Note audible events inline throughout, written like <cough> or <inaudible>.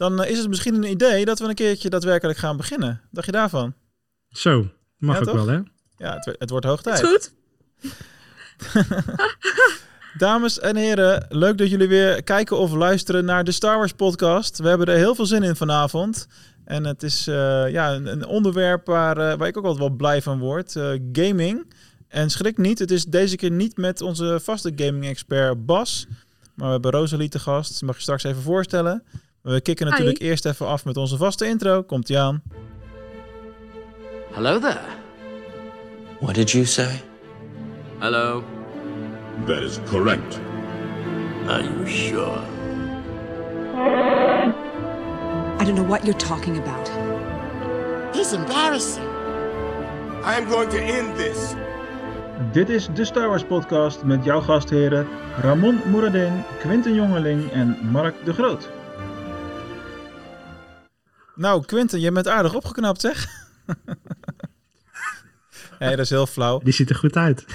dan is het misschien een idee dat we een keertje daadwerkelijk gaan beginnen. Dacht je daarvan? Zo, mag Ja, ook toch? wel, hè? Ja, het, het wordt hoog Is tijd. goed? <laughs> Dames en heren, leuk dat jullie weer kijken of luisteren naar de Star Wars podcast. We hebben er heel veel zin in vanavond. En het is eh, ja, een, een onderwerp waar, eh, waar ik ook altijd wel blij van word. eh, gaming. En schrik niet, het is deze keer niet met onze vaste gaming-expert Bas. Maar we hebben Rosalie te gast. Die mag je straks even voorstellen. We kicken Hi. natuurlijk eerst even af met onze vaste intro. Komt-ie aan. Hello there. What did you say? Hello. That is correct. Are you sure? I don't know what you're talking about. He's embarrassing. I am going to end this. Dit is de Star Wars podcast met jouw gastheren Ramon Moeradin, Quinten Jongeling en Mark de Groot. Nou, Quinten, je bent aardig opgeknapt, zeg. <laughs> nee, dat is heel flauw. Die ziet er goed uit. <laughs>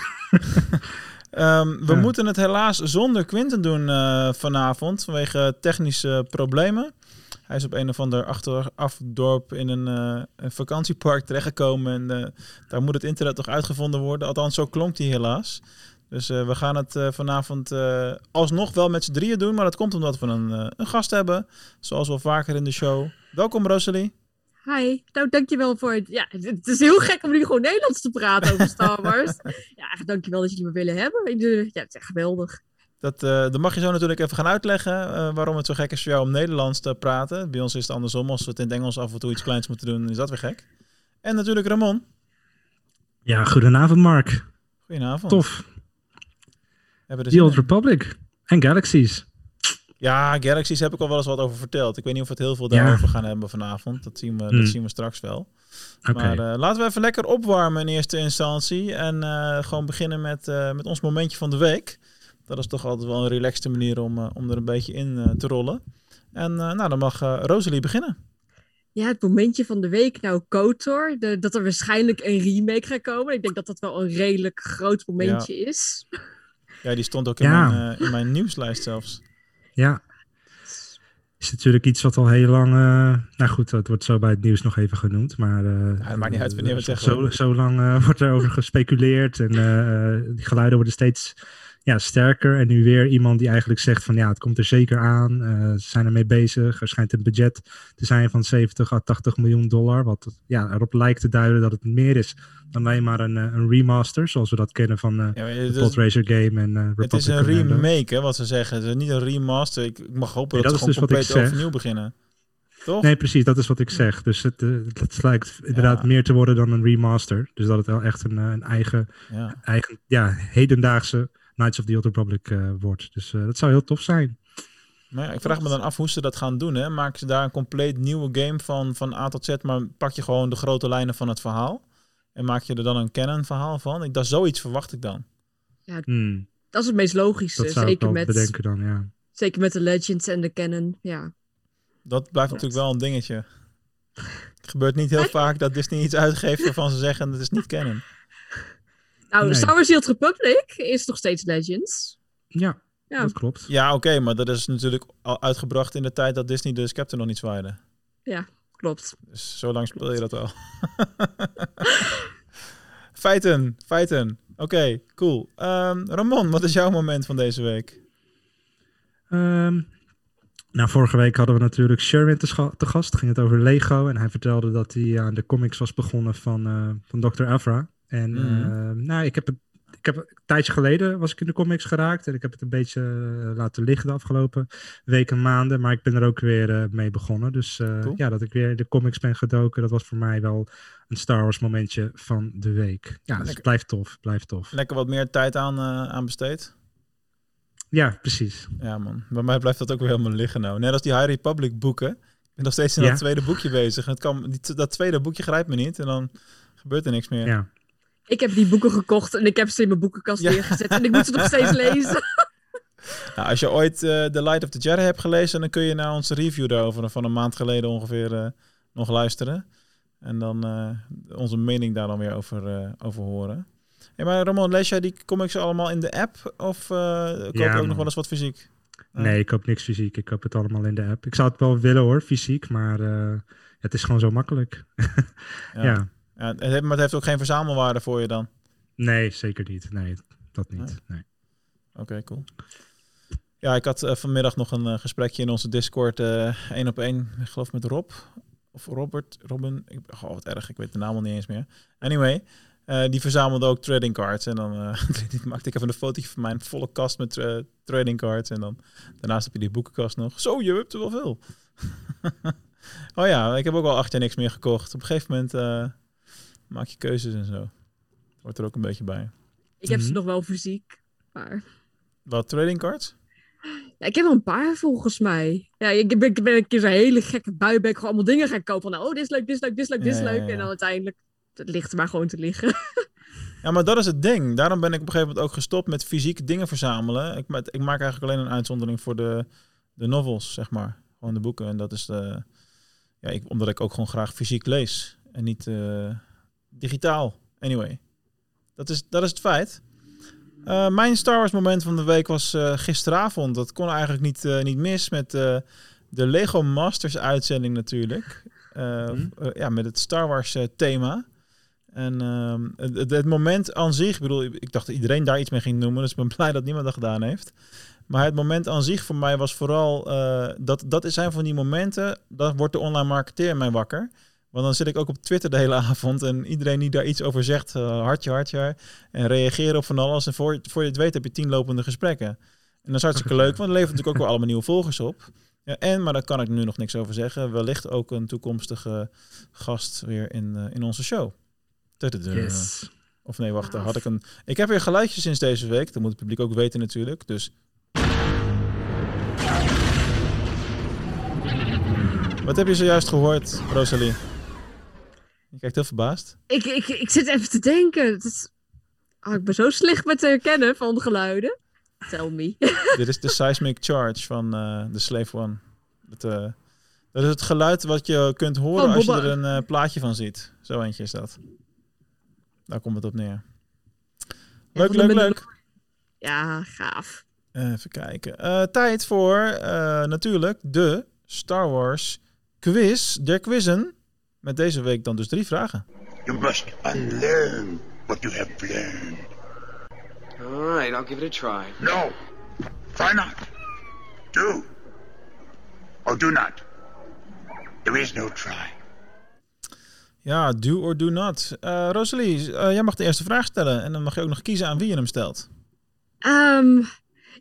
Ehm, we Ja. moeten het helaas zonder Quinten doen eh, vanavond vanwege technische problemen. Hij is op een of ander achterafdorp in een, eh, een vakantiepark terechtgekomen. En eh, daar moet het internet toch uitgevonden worden. Althans, zo klonk hij helaas. Dus we gaan het vanavond alsnog wel met z'n drieën doen. Maar dat komt omdat we een, een gast hebben. Zoals wel vaker in de show. Welkom Rosalie. Hi. Nou, dankjewel voor het... Ja, het, is heel gek om nu gewoon Nederlands te praten over Star <laughs> Wars. ja, echt dankjewel dat jullie me willen hebben. Ja, het is echt geweldig. Dat, eh dat mag je zo natuurlijk even gaan uitleggen. eh, waarom het zo gek is voor jou om Nederlands te praten. Bij ons is het andersom. Als we het in het Engels af en toe iets kleins moeten doen, is dat weer gek. En natuurlijk Ramon. Ja, goedenavond Mark. Goedenavond. Tof. Hebben we The Old in? Republic. En Galaxies. Ja, Galaxies heb ik al wel eens wat over verteld. Ik weet niet of we het heel veel Ja. daarover gaan hebben vanavond. Dat zien we, Hmm. dat zien we straks wel. Oké. Maar eh, laten we even lekker opwarmen in eerste instantie. En eh, gewoon beginnen met, eh, met ons momentje van de week. Dat is toch altijd wel een relaxte manier om, eh, om er een beetje in eh, te rollen. En eh, nou, dan mag eh, Rosalie beginnen. Ja, het momentje van de week. Nou, KOTOR. De, dat er waarschijnlijk een remake gaat komen. Ik denk dat dat wel een redelijk groot momentje is. Ja, die stond ook in, Ja. mijn, eh, in mijn nieuwslijst zelfs. Ja. Is natuurlijk iets wat al heel lang... eh, nou goed, dat wordt zo bij het nieuws nog even genoemd. Maar eh, Ja, het maakt niet uit wanneer we het zeggen, Zo, zo lang eh, <laughs> wordt er over gespeculeerd. En eh, eh, die geluiden worden steeds ja, sterker. En nu weer iemand die eigenlijk zegt van ja, het komt er zeker aan. Eh, ze zijn ermee bezig. Er schijnt een budget te zijn van 70 à 80 miljoen dollar. Wat ja, erop lijkt te duiden dat het meer is dan alleen maar een, eh, een remaster. Zoals we dat kennen van eh Ja, de Racer game en eh het is een Commando. remake, hè, wat ze zeggen. Het is niet een remaster. Ik, ik mag hopen Nee, dat, dat ze dus compleet overnieuw beginnen. Toch? Nee, precies, dat is wat ik zeg. Dus het, het lijkt inderdaad Ja. meer te worden dan een remaster. Dus dat het wel echt een, een eigen, Ja. eigen ja, hedendaagse Knights of the Old Republic eh, wordt. Dus eh, dat zou heel tof zijn. Maar ja, ik vraag me dan af hoe ze dat gaan doen. Hè? Maken ze daar een compleet nieuwe game van, van A tot Z, maar pak je gewoon de grote lijnen van het verhaal? En maak je er dan een canon verhaal van? Ik, dat zoiets verwacht ik dan. Hmm, Dat is het meest logische. dat zou ik Zeker wel met, bedenken dan, ja. zeker met de Legends en de Canon. Ja. Dat blijft natuurlijk wel een dingetje. <laughs> Het gebeurt niet heel vaak dat Disney iets uitgeeft waarvan ze zeggen het is niet canon. Nou, Nee. Star Wars The Old Republic is nog steeds Legends. Ja, Ja. dat klopt. Ja, oké, maar dat is natuurlijk al uitgebracht in de tijd dat Disney de scepter nog niet zwaaide. Klopt. Dus zo lang speel je dat al. <laughs> feiten, feiten. Oké, cool. Ehm, Ramon, wat is jouw moment van deze week? Ehm, nou, vorige week hadden we natuurlijk Sherwin te gast. Ging het over Lego. En hij vertelde dat hij aan de comics was begonnen van, eh, van Dr. Avra. En Mhm. ehm, nou, ik heb het. Ik heb een tijdje geleden was ik in de comics geraakt. En ik heb het een beetje eh, laten liggen de afgelopen weken en maanden. Maar ik ben er ook weer eh, mee begonnen. Dus eh, Cool. ja, dat ik weer in de comics ben gedoken. Dat was voor mij wel een Star Wars momentje van de week. Ja, dus het blijft tof. Blijft tof. Lekker wat meer tijd aan, aan besteed? Ja, precies. Ja man, bij mij blijft dat ook weer helemaal liggen nou. Net als die High Republic boeken. Ik ben nog steeds in Ja. dat tweede boekje bezig. Het kan, die, dat tweede boekje grijpt me niet en dan gebeurt er niks meer. Ja. Ik heb die boeken gekocht en ik heb ze in mijn boekenkast Ja. neergezet. En ik moet ze nog steeds <laughs> lezen. Nou, als je ooit eh The Light of the Jedi hebt gelezen, dan kun je naar onze review daarover van een maand geleden ongeveer eh, nog luisteren. En dan eh, onze mening daar dan weer over, eh, over horen. Hey, maar Ramon, lees jij die comics allemaal in de app? Of eh koop je Ja, ook nog wel eens wat fysiek? Nee, ik koop niks fysiek. Ik koop het allemaal in de app. Ik zou het wel willen hoor, fysiek, maar eh, het is gewoon zo makkelijk. <laughs> Ja. ja. Ja, het heeft, maar het heeft ook geen verzamelwaarde voor je dan. Nee, zeker niet. Nee, dat niet. Nee. Nee. Oké, cool. Ja, ik had eh, vanmiddag nog een eh, gesprekje in onze Discord, eh één op één, ik geloof met Rob. Of Robert, Robin. Ik, oh, wat erg, ik weet de naam al niet eens meer. Anyway, die verzamelde ook trading cards. En dan <laughs> maakte ik even een fotootje van mijn volle kast met trading cards. En dan daarnaast heb je die boekenkast nog. Zo, je hebt er wel veel. <laughs> oh ja, ik heb ook al acht jaar niks meer gekocht. Op een gegeven moment maak je keuzes en zo. Hoort er ook een beetje bij. Ik heb ze Mhm. nog wel fysiek. Maar... Wat, trading cards? Ja, ik heb er een paar volgens mij. Ja, ik ben, ik ben een keer zo'n hele gekke bui. Ben ik gewoon allemaal dingen gaan kopen. Van, oh, dit is leuk, dit is leuk, dit is leuk, dit is Ja, leuk. ja. En dan uiteindelijk, het ligt er maar gewoon te liggen. <laughs> Ja, maar dat is het ding. Daarom ben ik op een gegeven moment ook gestopt met fysiek dingen verzamelen. Ik, ik maak eigenlijk alleen een uitzondering voor de, de novels, zeg maar. Gewoon de boeken. En dat is de... Ja, ik, omdat ik ook gewoon graag fysiek lees. En niet eh, digitaal. Anyway. Dat is, dat is het feit. Eh, mijn Star Wars moment van de week was eh, gisteravond. Dat kon eigenlijk niet, eh, niet mis met de Lego Masters uitzending natuurlijk. Mhm. ja, met het Star Wars thema. En ehm, het, het- moment aan zich, ik bedoel, ik dacht dat iedereen daar iets mee ging noemen, dus ik ben <laughs> blij dat niemand dat gedaan heeft. Maar het moment aan zich voor mij was vooral, dat, dat zijn van die momenten, dat wordt de online marketeer mij wakker. Want dan zit ik ook op Twitter de hele <laughs> avond en iedereen die daar iets over zegt, eh, hartje, hartje, en reageren op van alles. En voor, voor je het weet heb je tien lopende gesprekken. En dat is hartstikke leuk, want er levert natuurlijk ook wel allemaal nieuwe volgers op. Ja, en, maar daar kan ik nu nog niks over zeggen, wellicht ook een toekomstige gast weer in, eh, in onze show. Yes. Of nee, wacht, daar had ik een. Ik heb weer geluidjes sinds deze week. Dat moet het publiek ook weten natuurlijk. Dus. Wat heb je zojuist gehoord, Rosalie? Je kijkt heel verbaasd. ik, ik, ik zit even te denken. Het is... oh, ik ben zo slecht met herkennen van geluiden. Tell me. <laughs> Dit is de seismic charge van eh, de Slave One. Eh, dat is het geluid wat je kunt horen als je er een eh, plaatje van ziet. Zo eentje is dat. Daar komt het op neer. Leuk, de leuk, leuk. Ja, gaaf. Even kijken. Tijd voor natuurlijk de Star Wars quiz der quizzen. Met deze week dan dus drie vragen. You must unlearn what you have learned. All right, I'll give it a try. No, try not. Do or do not. There is no try. Ja, do or do not. Eh, Rosalie, eh, jij mag de eerste vraag stellen. En dan mag je ook nog kiezen aan wie je hem stelt. Ehm,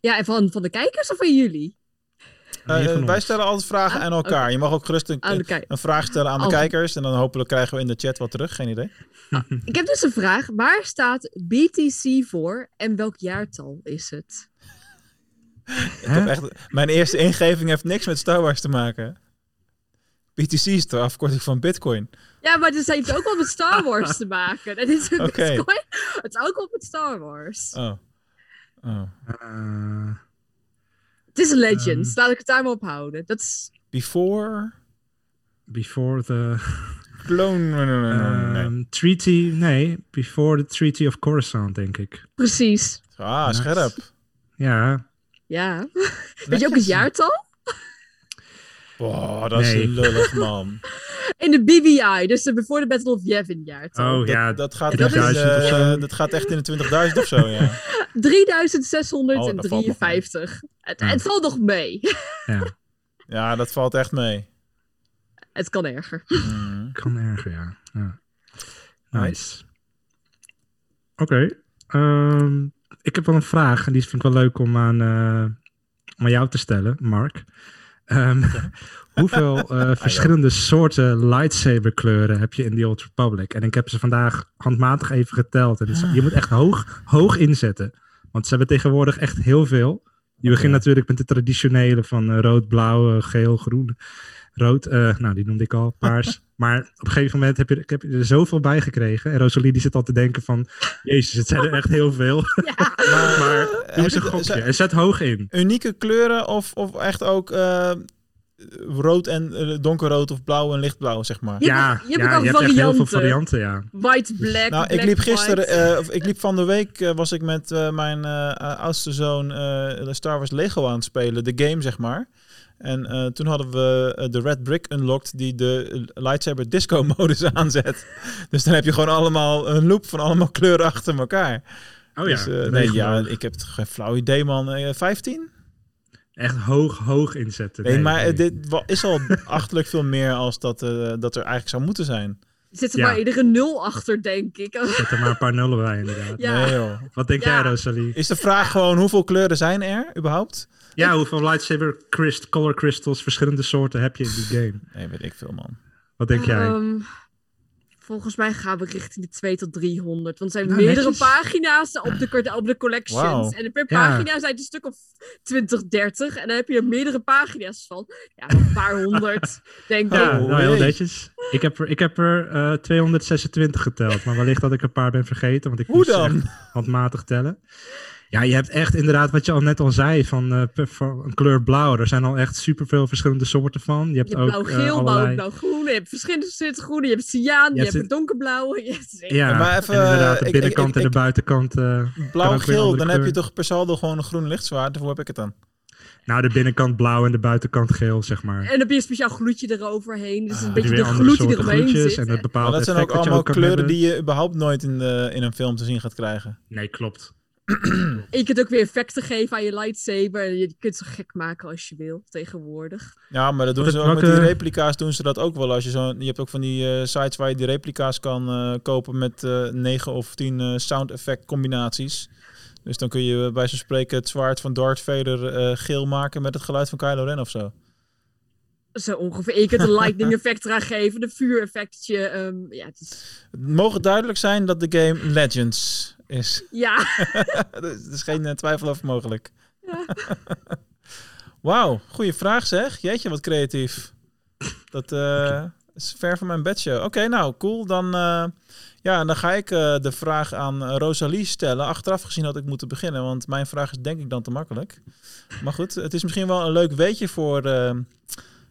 ja, en van, van de kijkers of van jullie? Eh, eh, wij stellen altijd vragen Ah, aan elkaar. Je mag ook gerust een, een vraag stellen aan de Als- kijkers. En dan hopelijk krijgen we in de chat wat terug. Geen idee. Ik heb dus een vraag. Waar staat BTC voor en welk jaartal is het? Ik heb echt, mijn eerste ingeving heeft niks met Star Wars te maken. BTC is de afkorting van Bitcoin. Ja, maar het heeft ook wel met Star Wars te maken. Het is een. Bitcoin. Het is ook wel met Star Wars. Oh. oh. Eh, Het is een legend. Ehm. Laat ik het daar maar op houden. Dat is... Before before the clone. Nee. ehm, treaty, nee, before the Treaty of Coruscant, denk ik. Precies. Ah, scherp. Ja, Ja. <laughs> Weet je ook het jaartal? Boah, dat Nee. is lullig, man. <laughs> In de BBI, dus de Before the Battle of Yavin jaartal. oh ja, dat, dat, gaat dat echt, is- in de- of zo. dat gaat echt in de 20.000 of zo, ja. <laughs> 3653. het, Ja. het valt nog mee. <laughs> ja, Ja, dat valt echt mee. het kan erger. Mm. kan erger, ja. ja. Nice. Oké, ehm, ik heb wel een vraag en die vind ik wel leuk om aan, eh, om aan jou te stellen, Mark. Ehm, <laughs> hoeveel eh, verschillende soorten lightsaber kleuren heb je in The Old Republic? En ik heb ze vandaag handmatig even geteld. En is- je moet echt hoog, hoog inzetten. Want ze hebben tegenwoordig echt heel veel. Je begint natuurlijk met de traditionele van eh, rood, blauw, eh, geel, groen, rood. eh, nou, die noemde ik al, <laughs> paars. maar op een gegeven moment heb je, ik heb je er zoveel bij gekregen. En Rosalie die zit al te denken van... Jezus, het zijn er echt heel veel. Ja. <laughs> maar doe heb eens een gokje en zet hoog in. Unieke kleuren of, of echt ook eh, rood en eh, donkerrood of blauw en lichtblauw, zeg maar. Je ja, je hebt ja, ook al je hebt echt heel veel varianten. ja. White, black, Nou, ik liep gisteren, eh, of ik liep van de week, eh, was ik met eh, mijn eh, eh, oudste zoon eh, de Star Wars Lego aan het spelen, de game zeg maar. En eh, toen hadden we eh, de Red Brick unlocked die de lightsaber disco <laughs> modus aanzet. Dus dan heb je gewoon allemaal een loop van allemaal <laughs> kleuren achter elkaar. Oh dus, ja, eh, nee, ja, ik heb het geen flauw idee man. Eh, 15? Echt hoog, hoog inzetten. Nee, maar nee. dit is al <laughs> achterlijk veel meer als dat, eh, dat er eigenlijk zou moeten zijn. Er zit er ja. maar iedere nul achter, denk ik. Zet er maar een paar nullen bij, inderdaad. Ja. Nee joh. Wat denk Ja. jij, Rosalie? Is de vraag gewoon hoeveel kleuren zijn er überhaupt? Ja, hoeveel lightsaber crystal, color crystals, verschillende soorten heb je in die game? <laughs> Nee, weet ik veel man. Wat denk jij? Ehm, volgens mij gaan we richting de 2 tot 300. Want er zijn Nou, meerdere netjes. pagina's op de, op de collections. En per Ja. pagina zijn het een stuk of 20, 30. En dan heb je er meerdere pagina's van. Ja, een paar honderd, <laughs> denk ik. ja, oh, nou heel netjes. Ik heb er, ik heb er eh, 226 geteld, maar wellicht dat ik een paar ben vergeten, want ik Hoe moest dan? handmatig tellen. Ja, je hebt echt inderdaad wat je al net al zei van eh, per- van een kleur blauw. Er zijn al echt superveel verschillende soorten van. Je hebt Je hebt ook blauw-geel, eh, allerlei... blauw-groen. Je hebt verschillende soorten groen. Je hebt cyaan, je, Je hebt het- donkerblauw. <laughs> Hebt... Ja, Maar even, en inderdaad, de ik- binnenkant ik- en de buitenkant. eh, een Blauw-geel, dan heb je toch per saldo gewoon een groen lichtzwaard. Daarvoor heb ik het dan. Nou, de binnenkant blauw en de buitenkant geel, zeg maar. En dan heb je een speciaal gloedje eroverheen. Dus een Ah, beetje weer de andere gloed die soorten eromheen gloedjes zit. en bepaalde dat zijn ook allemaal kleuren hebben. die je überhaupt nooit in, de, in een film te zien gaat krijgen. Nee, klopt. En <clears throat> je kunt ook weer effecten geven aan je lightsaber. En je kunt zo gek maken als je wil, tegenwoordig. Ja, maar dat doen ze ook met die replica's doen ze dat ook wel. Als je, zo, je hebt ook van die eh, sites waar je die replica's kan eh, kopen met eh 9 of 10 eh, sound effect combinaties. Dus dan kun je bij zo'n spreken het zwaard van Darth Vader eh, geel maken met het geluid van Kylo Ren of zo. Zo ongeveer. Je kunt een lightning <laughs> effect eraan geven, een vuureffectje. ehm, ja, het is... Het mogen duidelijk zijn dat de game Legends is. ja. <laughs> Er is geen eh, twijfel over mogelijk. Ja. <laughs> Wauw, goede vraag zeg. Jeetje, wat creatief. Dat eh, is ver van mijn bedshow. Oké, nou, cool. Dan, eh, ja, dan ga ik eh, de vraag aan Rosalie stellen. Achteraf gezien had ik moeten beginnen, want mijn vraag is denk ik dan te makkelijk. Maar goed, het is misschien wel een leuk weetje voor, eh, eh,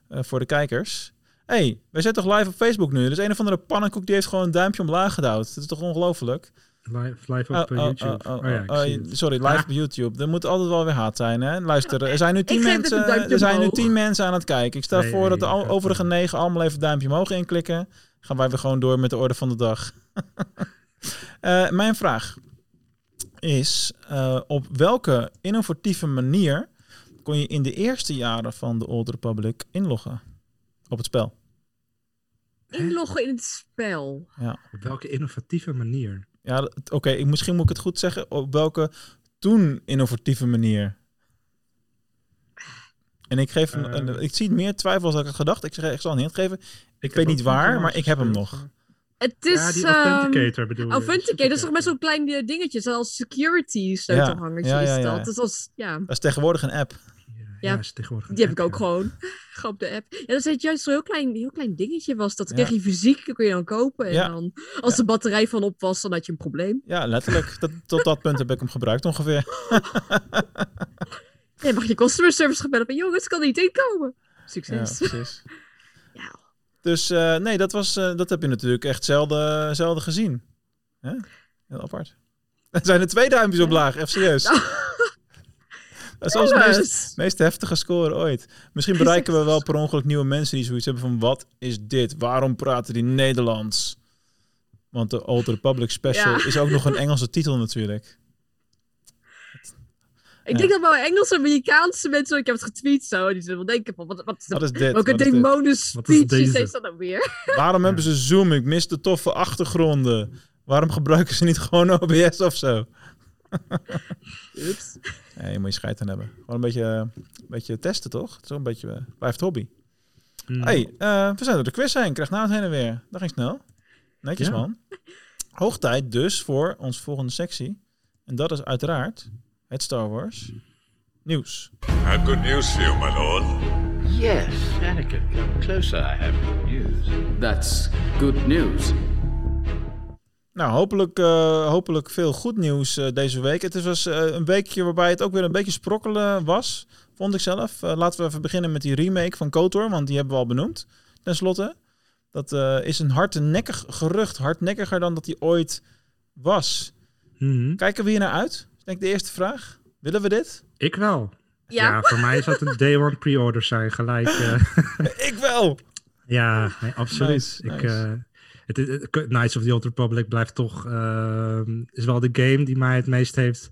voor de kijkers. hey, wij zijn toch live op Facebook nu? Dus een of andere pannenkoek die heeft gewoon een duimpje omlaag gedouwd. Dat is toch ongelooflijk? Live, live op Oh, eh, oh, YouTube. oh, ja, sorry, live Ah. op YouTube. Er moet altijd wel weer haat zijn, hè? Luister, er zijn nu tien, mensen, er zijn nu tien mensen aan het kijken. Ik stel Nee, voor dat de overige eh, negen allemaal even duimpje omhoog inklikken. Gaan wij weer gewoon door met de orde van de dag. <laughs> Eh, mijn vraag is, eh, op welke innovatieve manier kon je in de eerste jaren van de Old Republic inloggen op het spel? Inloggen in het spel. Op welke innovatieve manier? Ja, oké, ik- misschien moet ik het goed zeggen. Op welke toen innovatieve manier? En ik geef hem, Eh. een- ik zie meer twijfel als ik had gedacht. Ik, zeg, ik zal een hint geven. Ik, weet niet waar, maar ik heb hem nog. Het is... ja, die ehm, Authenticator bedoel je. Authenticator, dat is toch met zo'n klein eh, dingetje, zoals security sleutelhangertje Ja, ja, ja, is dat. Dat is als, ja, Dat is tegenwoordig een app. Ja, Ja, ja, is tegenwoordig een die heb ik ook ja. gewoon. <laughs> op de app. Ja, dat is juist zo'n heel klein, heel klein dingetje was dat. Ja. kreeg je fysiek, kun je dan kopen. En Ja. dan, als de batterij van op was, dan had je een probleem. Ja, letterlijk. <laughs> Dat, tot dat punt heb ik hem gebruikt ongeveer. <laughs> Dan mag je customer service gebellen van, jongens, kan niet inkomen. Ja, Succes. precies. Ja. Dus eh, nee, dat, was, eh, dat heb je natuurlijk echt zelden, zelden gezien. Hè? Heel apart. Er zijn er twee duimpjes op laag, even serieus. Dat is meest, heftige score ooit. Misschien bereiken we <laughs> wel per ongeluk nieuwe mensen die zoiets hebben van... wat is dit? Waarom praten die Nederlands? Want de Old Republic Special Ja. is ook nog een Engelse titel natuurlijk. Ik denk dat wel Engelse, Amerikaanse mensen, ik heb het getweet zo, die zullen wel denken van, wat, wat is Wat dat? is dit? Welke Wat is is dat nou weer? <laughs> Waarom hebben ze Zoom? Ik mis de toffe achtergronden. Waarom gebruiken ze niet gewoon OBS of zo? <laughs> Nee, je moet je scheid aan hebben. Gewoon een beetje, een beetje testen, toch? Het is een beetje, eh, blijft hobby. Mm. hey, eh, we zijn door de quiz heen. Ik krijg nou het heen en weer. Dat ging snel. Netjes, Ja. man. Hoog tijd dus voor onze volgende sectie. En dat is uiteraard het Star Wars nieuws. I have good news for you, my lord. Yes, Anakin, come closer. I have good news. That's good news. Nou, hopelijk, eh, hopelijk veel goed nieuws eh, deze week. Het was eh, een weekje waarbij het ook weer een beetje sprokkelen was, vond ik zelf. Eh, laten we even beginnen met die remake van KOTOR, want die hebben we al benoemd, ten slotte. Dat eh, is een hardnekkig gerucht, hardnekkiger dan dat die ooit was. Mhm. Kijken we hier naar uit? Is denk ik de eerste vraag. Willen we dit? Ik wel. Ja. Ja, voor mij zou het een day one pre-order zijn, gelijk. eh. <laughs> ik wel! ja, nee, absoluut. Nice, ik, nice. Het, Knights of the Old Republic blijft toch, ehm, is wel de game die mij het meest heeft,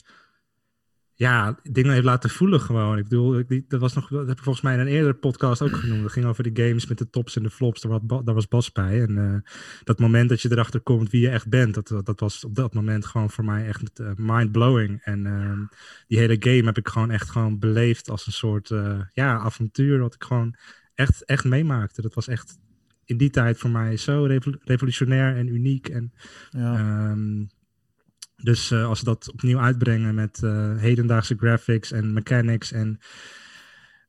ja, dingen heeft laten voelen gewoon. Ik bedoel, ik, dat was nog, dat heb ik volgens mij in een eerdere podcast ook genoemd. Dat ging over de games met de tops en de flops. Daar was, daar was Bas bij. En eh, dat moment dat je erachter komt wie je echt bent, dat, dat was op dat moment gewoon voor mij echt eh, mind-blowing. En ehm, die hele game heb ik gewoon echt gewoon beleefd als een soort eh, ja, avontuur wat ik gewoon echt, echt meemaakte. Dat was echt in die tijd voor mij zo revo- revolutionair en uniek. En, Ja. ehm, dus eh, als ze dat opnieuw uitbrengen met eh, hedendaagse graphics en mechanics en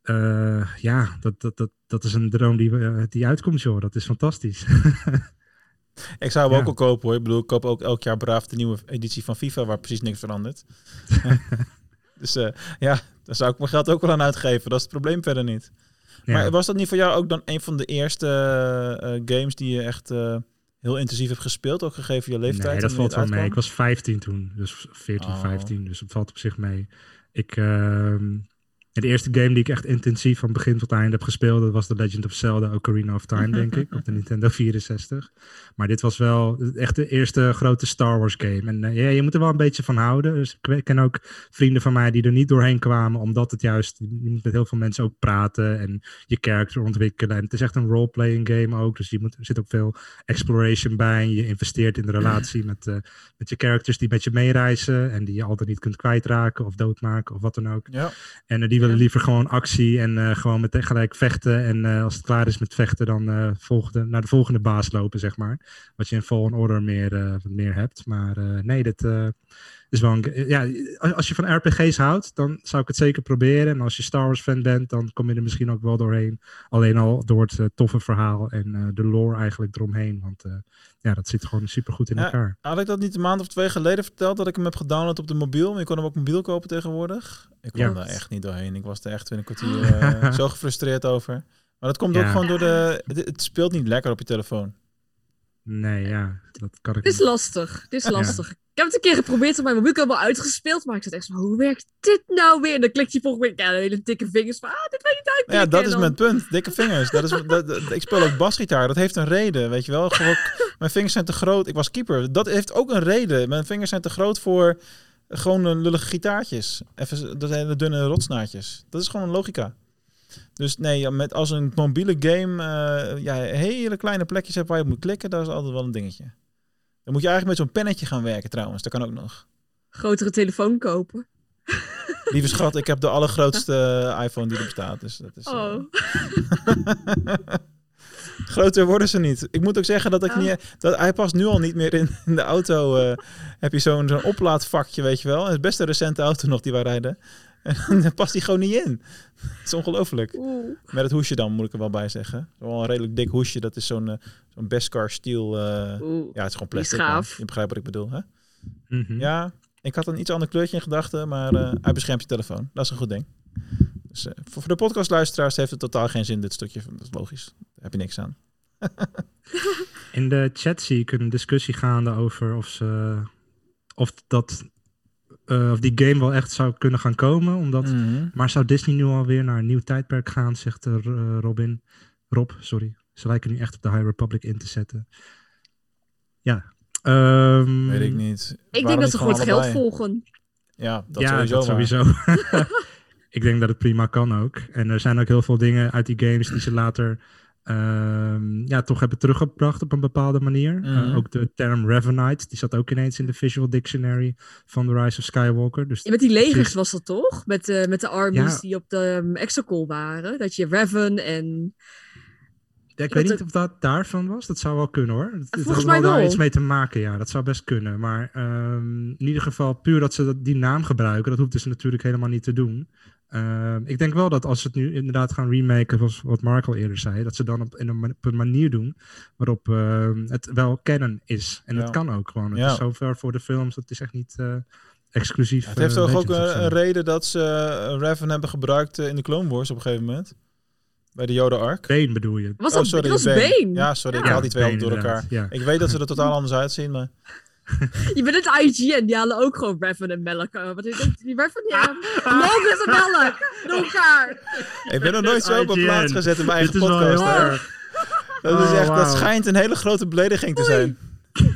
eh, ja, dat, dat, dat, dat is een droom die, die uitkomt, joh. Dat is fantastisch. <laughs> Ik zou hem Ja. ook al kopen hoor. Ik bedoel, ik koop ook elk jaar braaf de nieuwe editie van FIFA, waar precies niks verandert. <laughs> <laughs> dus ja, daar zou ik mijn geld ook wel aan uitgeven. Dat is het probleem verder niet. Ja. Maar was dat niet voor jou ook dan een van de eerste eh, eh, games die je echt eh, heel intensief hebt gespeeld, ook gegeven je leeftijd? Nee, dat valt wel mee. het Ik was 15 toen, dus 14, Oh. 15, dus dat valt op zich mee. Ik, ehm, de eerste game die ik echt intensief van begin tot einde heb gespeeld, dat was The Legend of Zelda Ocarina of Time, denk ik, op de Nintendo 64. Maar dit was wel echt de eerste grote Star Wars game. En eh, ja, je moet er wel een beetje van houden. Dus ik ken ook vrienden van mij die er niet doorheen kwamen, omdat het juist, je moet met heel veel mensen ook praten en je character ontwikkelen. En het is echt een role-playing game ook, dus je moet, er zit ook veel exploration bij. Je investeert in de relatie met, eh, met je characters die met je meereizen en die je altijd niet kunt kwijtraken of doodmaken of wat dan ook. Ja, En eh, die willen liever gewoon actie en eh, gewoon meteen gelijk vechten. En eh, als het klaar is met vechten, dan eh, volgende, naar de volgende baas lopen, zeg maar. Wat je in Fallen Order meer, meer hebt. Maar nee, eh, is wel een... Ja, als- je van RPG's houdt, dan zou ik het zeker proberen. En als je Star Wars fan bent, dan kom je er misschien ook wel doorheen. Alleen al door het eh, toffe verhaal en eh, de lore eigenlijk eromheen. Want eh, ja, dat zit gewoon super goed in Ja. elkaar. had ik dat niet een maand of twee geleden verteld dat ik hem heb gedownload op de mobiel? Maar je kon hem ook mobiel kopen tegenwoordig. Ik kwam Ja. daar echt niet doorheen. Ik was er echt weer een kwartier <laughs> zo gefrustreerd over. Maar dat komt ook gewoon door de... Het, het speelt niet lekker op je telefoon. Nee, ja, dat kan ik Het is niet. lastig. Het is lastig. Ik heb het een keer geprobeerd op mijn mobiel. Ik heb hem al uitgespeeld. Maar ik zat echt zo, hoe werkt dit nou weer? En dan klikt je volgende week, ja, hele dikke vingers van, ah, dit weet je niet uitklikken. Ja, dat is dan- mijn punt. Dikke vingers. Dat is, dat, dat- ik speel ook basgitaar. Dat heeft een reden, weet je wel. Gewoon, mijn vingers zijn te groot. Ik was keeper. Dat heeft ook een reden. Mijn vingers zijn te groot voor gewoon een lullige gitaartjes. Even dat hele dunne rotsnaadjes. Dat is gewoon een logica. Dus nee, met, als een mobiele game eh, ja, hele kleine plekjes hebt waar je op moet klikken, dat is altijd wel een dingetje. Dan moet je eigenlijk met zo'n pennetje gaan werken trouwens. Dat kan ook nog. Grotere telefoon kopen. Lieve schat, ik heb de allergrootste <laughs> eh, iPhone die er bestaat. Dus dat is, eh, Oh. <laughs> Groter worden ze niet. Ik moet ook zeggen dat ik Oh. niet. Dat, hij past nu al niet meer in, in de auto. eh, heb je zo'n zo'n oplaadvakje, weet je wel. Het is best een recente auto nog die wij rijden. En dan past hij gewoon niet in. Het is ongelooflijk. Met het hoesje dan, moet ik er wel bij zeggen. Wel een redelijk dik hoesje. Dat is zo'n eh, zo'n Beskar steel. eh, ja, het is gewoon is plastic. gaaf. Je begrijpt wat ik bedoel, hè? Mhm. Ja, ik had een iets ander kleurtje in gedachten, maar eh, hij beschermt je telefoon. Dat is een goed ding. Dus eh, voor, voor de podcastluisteraars heeft het totaal geen zin, dit stukje. Dat is logisch. Daar heb je niks aan. <laughs> In de chat zie ik een discussie gaande over of ze of dat eh, of die game wel echt zou kunnen gaan komen. Omdat, Mhm. Maar zou Disney nu alweer naar een nieuw tijdperk gaan, zegt eh, Robin. Rob, sorry. Ze lijken nu echt op de High Republic in te zetten. Ja. Ehm, Weet ik niet. Ik denk dat ze gewoon het geld volgen. Ja, dat ja, sowieso. dat sowieso. <laughs> ik denk dat het prima kan ook. En er zijn ook heel veel dingen uit die games die ze later ehm, ja, toch hebben teruggebracht op een bepaalde manier. Mhm. Eh, ook de term Revenite, die zat ook ineens in de Visual Dictionary van The Rise of Skywalker. Dus Ja, met die legers precies- was dat toch? Met, eh, met de armies Ja. die op de um, Exocol waren. Dat je Revan en... Ja, ik Dat weet niet of dat daarvan was. Dat zou wel kunnen hoor. Het, het Volgens mij wel daar iets mee te maken, ja. Dat zou best kunnen. Maar ehm, in ieder geval, puur dat ze dat, die naam gebruiken, dat hoefden ze natuurlijk helemaal niet te doen. Ehm, ik denk wel dat als ze het nu inderdaad gaan remaken, zoals wat Mark al eerder zei, dat ze dan op, in een, ma- op een manier doen waarop ehm, het wel canon is. En Ja. dat kan ook gewoon. Het Ja. is zover voor de films, het is echt niet eh, exclusief. Het heeft eh, toch ook een, reden dat ze eh, Revan hebben gebruikt in de Clone Wars op een gegeven moment. Bij de Yoda-ark. Bane bedoel je? Was Oh, dat, sorry, dat was Bane. Bane? Ja, sorry, ik haal die twee Bane, altijd door elkaar. Ik weet dat ze er totaal anders uitzien, maar... <laughs> Je bent het IGN, die halen ook gewoon Revan en Melk. eh, Wat is het? Die Revan, ja. Logan en Melk, door elkaar. Ik ben nog nooit zo op een plaats gezet in mijn eigen Dit is wel podcast. hè. Dat, is Oh, echt, dat schijnt een hele grote belediging te zijn.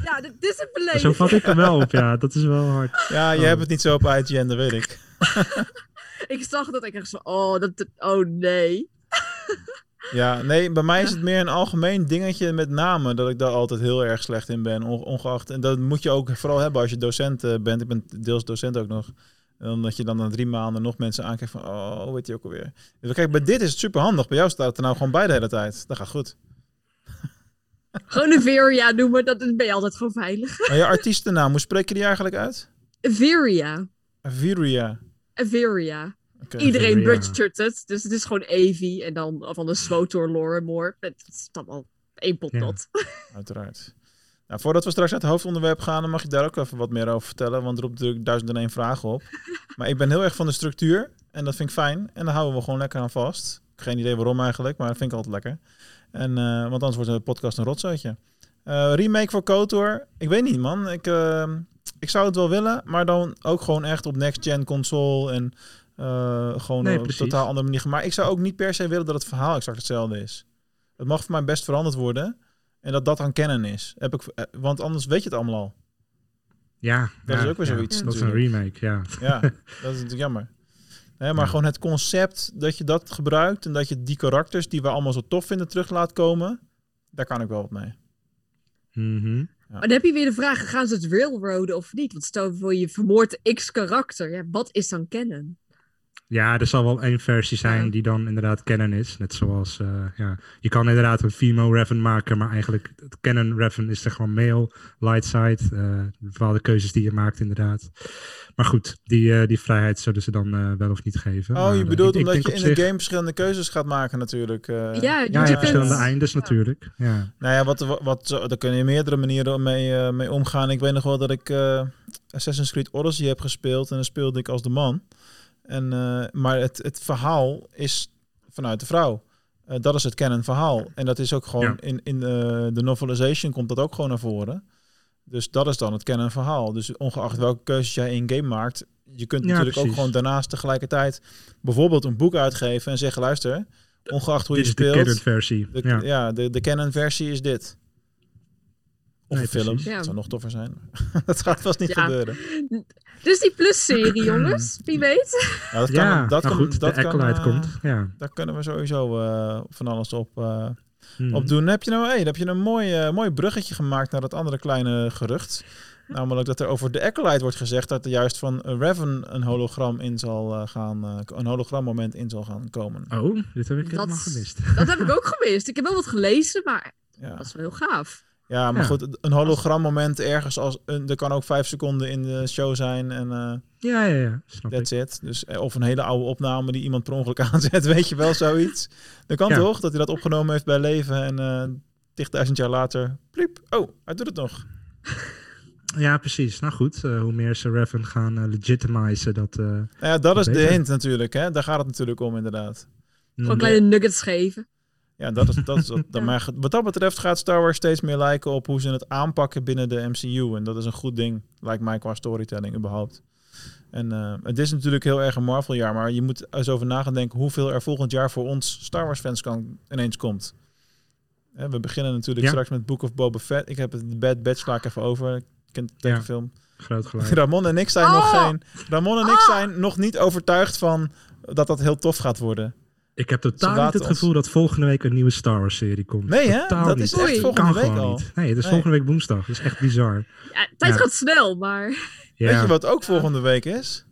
Ja, dit is een belediging. Zo vat ik hem wel op, ja. Dat is wel hard. Ja, je Oh. hebt het niet zo op IGN, dat weet ik. <laughs> Ik zag dat, ik echt zo, oh, dat, oh nee. <laughs> Ja, nee, bij mij is het meer een algemeen dingetje met namen. Dat ik daar altijd heel erg slecht in ben. on- Ongeacht. En dat moet je ook vooral hebben als je docent eh, bent. Ik ben deels docent ook nog. Omdat je dan na drie maanden nog mensen aankijkt van... Oh, weet je ook alweer? Dus kijk, bij dit is het super handig. Bij jou staat het er nou gewoon bij de hele tijd. Dat gaat goed. <laughs> Gewoon een Veria noemen, dat ben je altijd gewoon veilig. Maar je artiestennaam, hoe spreek je die eigenlijk uit? Veria. Viria. Veria. Iedereen butchert het. Dus het is gewoon Evi en dan van de Swotor Loremoor. Het is allemaal één pot Ja. <laughs> Uiteraard. Nou, voordat we straks naar het hoofdonderwerp gaan, dan mag je daar ook even wat meer over vertellen. Want er roept natuurlijk duizend en één vragen op. <laughs> Maar ik ben heel erg van de structuur. En dat vind ik fijn. En daar houden we gewoon lekker aan vast. Geen idee waarom eigenlijk, maar dat vind ik altijd lekker. En, eh, want anders wordt de podcast een rotzootje. Eh, remake voor KOTOR. Ik weet niet, man. Ik, eh, ik zou het wel willen, maar dan ook gewoon echt op next-gen console. En gewoon Nee, op een totaal andere manier. Maar ik zou ook niet per se willen dat het verhaal exact hetzelfde is. Het mag voor mij best veranderd worden. En dat dat aan kennen is. Heb ik, eh, want anders weet je het allemaal al. Ja. Dat ja, is ook weer ja. zoiets Dat is een remake, ja. Ja, <laughs> dat is natuurlijk jammer. Nee, maar Ja. gewoon het concept dat je dat gebruikt en dat je die karakters die we allemaal zo tof vinden terug laat komen, daar kan ik wel wat mee. Mhm. Maar dan heb je weer de vraag, gaan ze het railroaden of niet? Want stel voor je vermoordt X karakter. Ja, wat is dan kennen? Ja, er zal wel één versie zijn Ja. die dan inderdaad canon is. Net zoals, eh, ja, je kan inderdaad een female Revan maken, maar eigenlijk het canon Revan is er gewoon male, light side. eh, bepaalde keuzes die je maakt inderdaad. Maar goed, die, eh, die vrijheid zullen ze dan eh, wel of niet geven. Oh, Maar, je bedoelt ik- omdat je in de zich- game verschillende keuzes gaat maken natuurlijk. eh. ja, je, Ja, je je hebt verschillende eindes natuurlijk. Ja. Nou ja, wat, wat, daar kun je meerdere manieren mee, eh, mee omgaan. Ik weet nog wel dat ik eh, Assassin's Creed Odyssey heb gespeeld en dan speelde ik als de man. En, eh, maar het, het verhaal is vanuit de vrouw. Eh, dat is het canon verhaal. En dat is ook gewoon Ja. in, in eh, de novelization komt dat ook gewoon naar voren. Dus dat is dan het canon verhaal. Dus ongeacht welke keuzes jij in game maakt, je kunt Ja, natuurlijk ook gewoon daarnaast tegelijkertijd bijvoorbeeld een boek uitgeven en zeggen, luister, ongeacht hoe Dit je is de speelt, canon versie. de, ja. ja. de, de canon versie is dit. Of Nee, een film. Ja. Dat zou nog toffer zijn. <laughs> dat gaat vast niet Ja. gebeuren. Dus die Plus-serie, jongens. Wie weet. Ja, dat kan, Ja, dat nou kan, goed, dat de kan, eh, komt. Ja. Daar kunnen we sowieso eh, van alles op, eh, Hmm. op doen. Heb je nou hey, heb je een mooi, eh, mooi bruggetje gemaakt naar dat andere kleine gerucht. Namelijk dat er over de Acolyte wordt gezegd dat er juist van Raven een hologram in zal gaan, eh, een hologrammoment in zal gaan komen. Oh, dit heb ik Dat- helemaal gemist. Dat heb ik ook gemist. Ik heb wel wat gelezen, maar Ja. dat is wel heel gaaf. Ja, maar Ja. goed, een hologrammoment ergens als een, er kan ook vijf seconden in de show zijn en eh, Ja, ja, ja. Snap ik. that's it. Dus, eh, of een hele oude opname die iemand per ongeluk <laughs> aanzet, weet je wel, zoiets. Dat kan Ja. toch, dat hij dat opgenomen heeft bij leven en eh 10.000 jaar later, pliep, oh, hij doet het nog. <laughs> Ja, precies. Nou goed, eh, hoe meer ze Revan gaan legitimizen, dat... eh, Nou ja, dat is de hint natuurlijk, hè. Daar gaat het natuurlijk om inderdaad. Gewoon mm, kleine nuggets geven. Ja, dat is, dat is <laughs> dat, maar wat dat betreft gaat Star Wars steeds meer lijken op hoe ze het aanpakken binnen de MCU. En dat is een goed ding, lijkt mij, qua storytelling überhaupt. En eh, het is natuurlijk heel erg een Marvel-jaar, maar je moet eens over na gaan denken hoeveel er volgend jaar voor ons Star Wars-fans kan, ineens komt. Hè, we beginnen natuurlijk Ja. straks met Book of Boba Fett. Ik heb het de Bad Batch sla ik even over. Ik ken de Ja. tekenfilm. groot gelijk. <laughs> Ramon en ik zijn nog Oh! geen. Ramon en ik zijn nog niet overtuigd van dat dat heel tof gaat worden. Ik heb totaal niet het ons- gevoel dat volgende week een nieuwe Star Wars serie komt. Nee, hè? Totaal Dat niet. is echt Oei. volgende kan week gewoon al. niet. Nee, het is Nee. volgende week woensdag. Dat is echt bizar. Ja, tijd Ja. gaat snel, maar... Ja. Weet je wat ook volgende week is?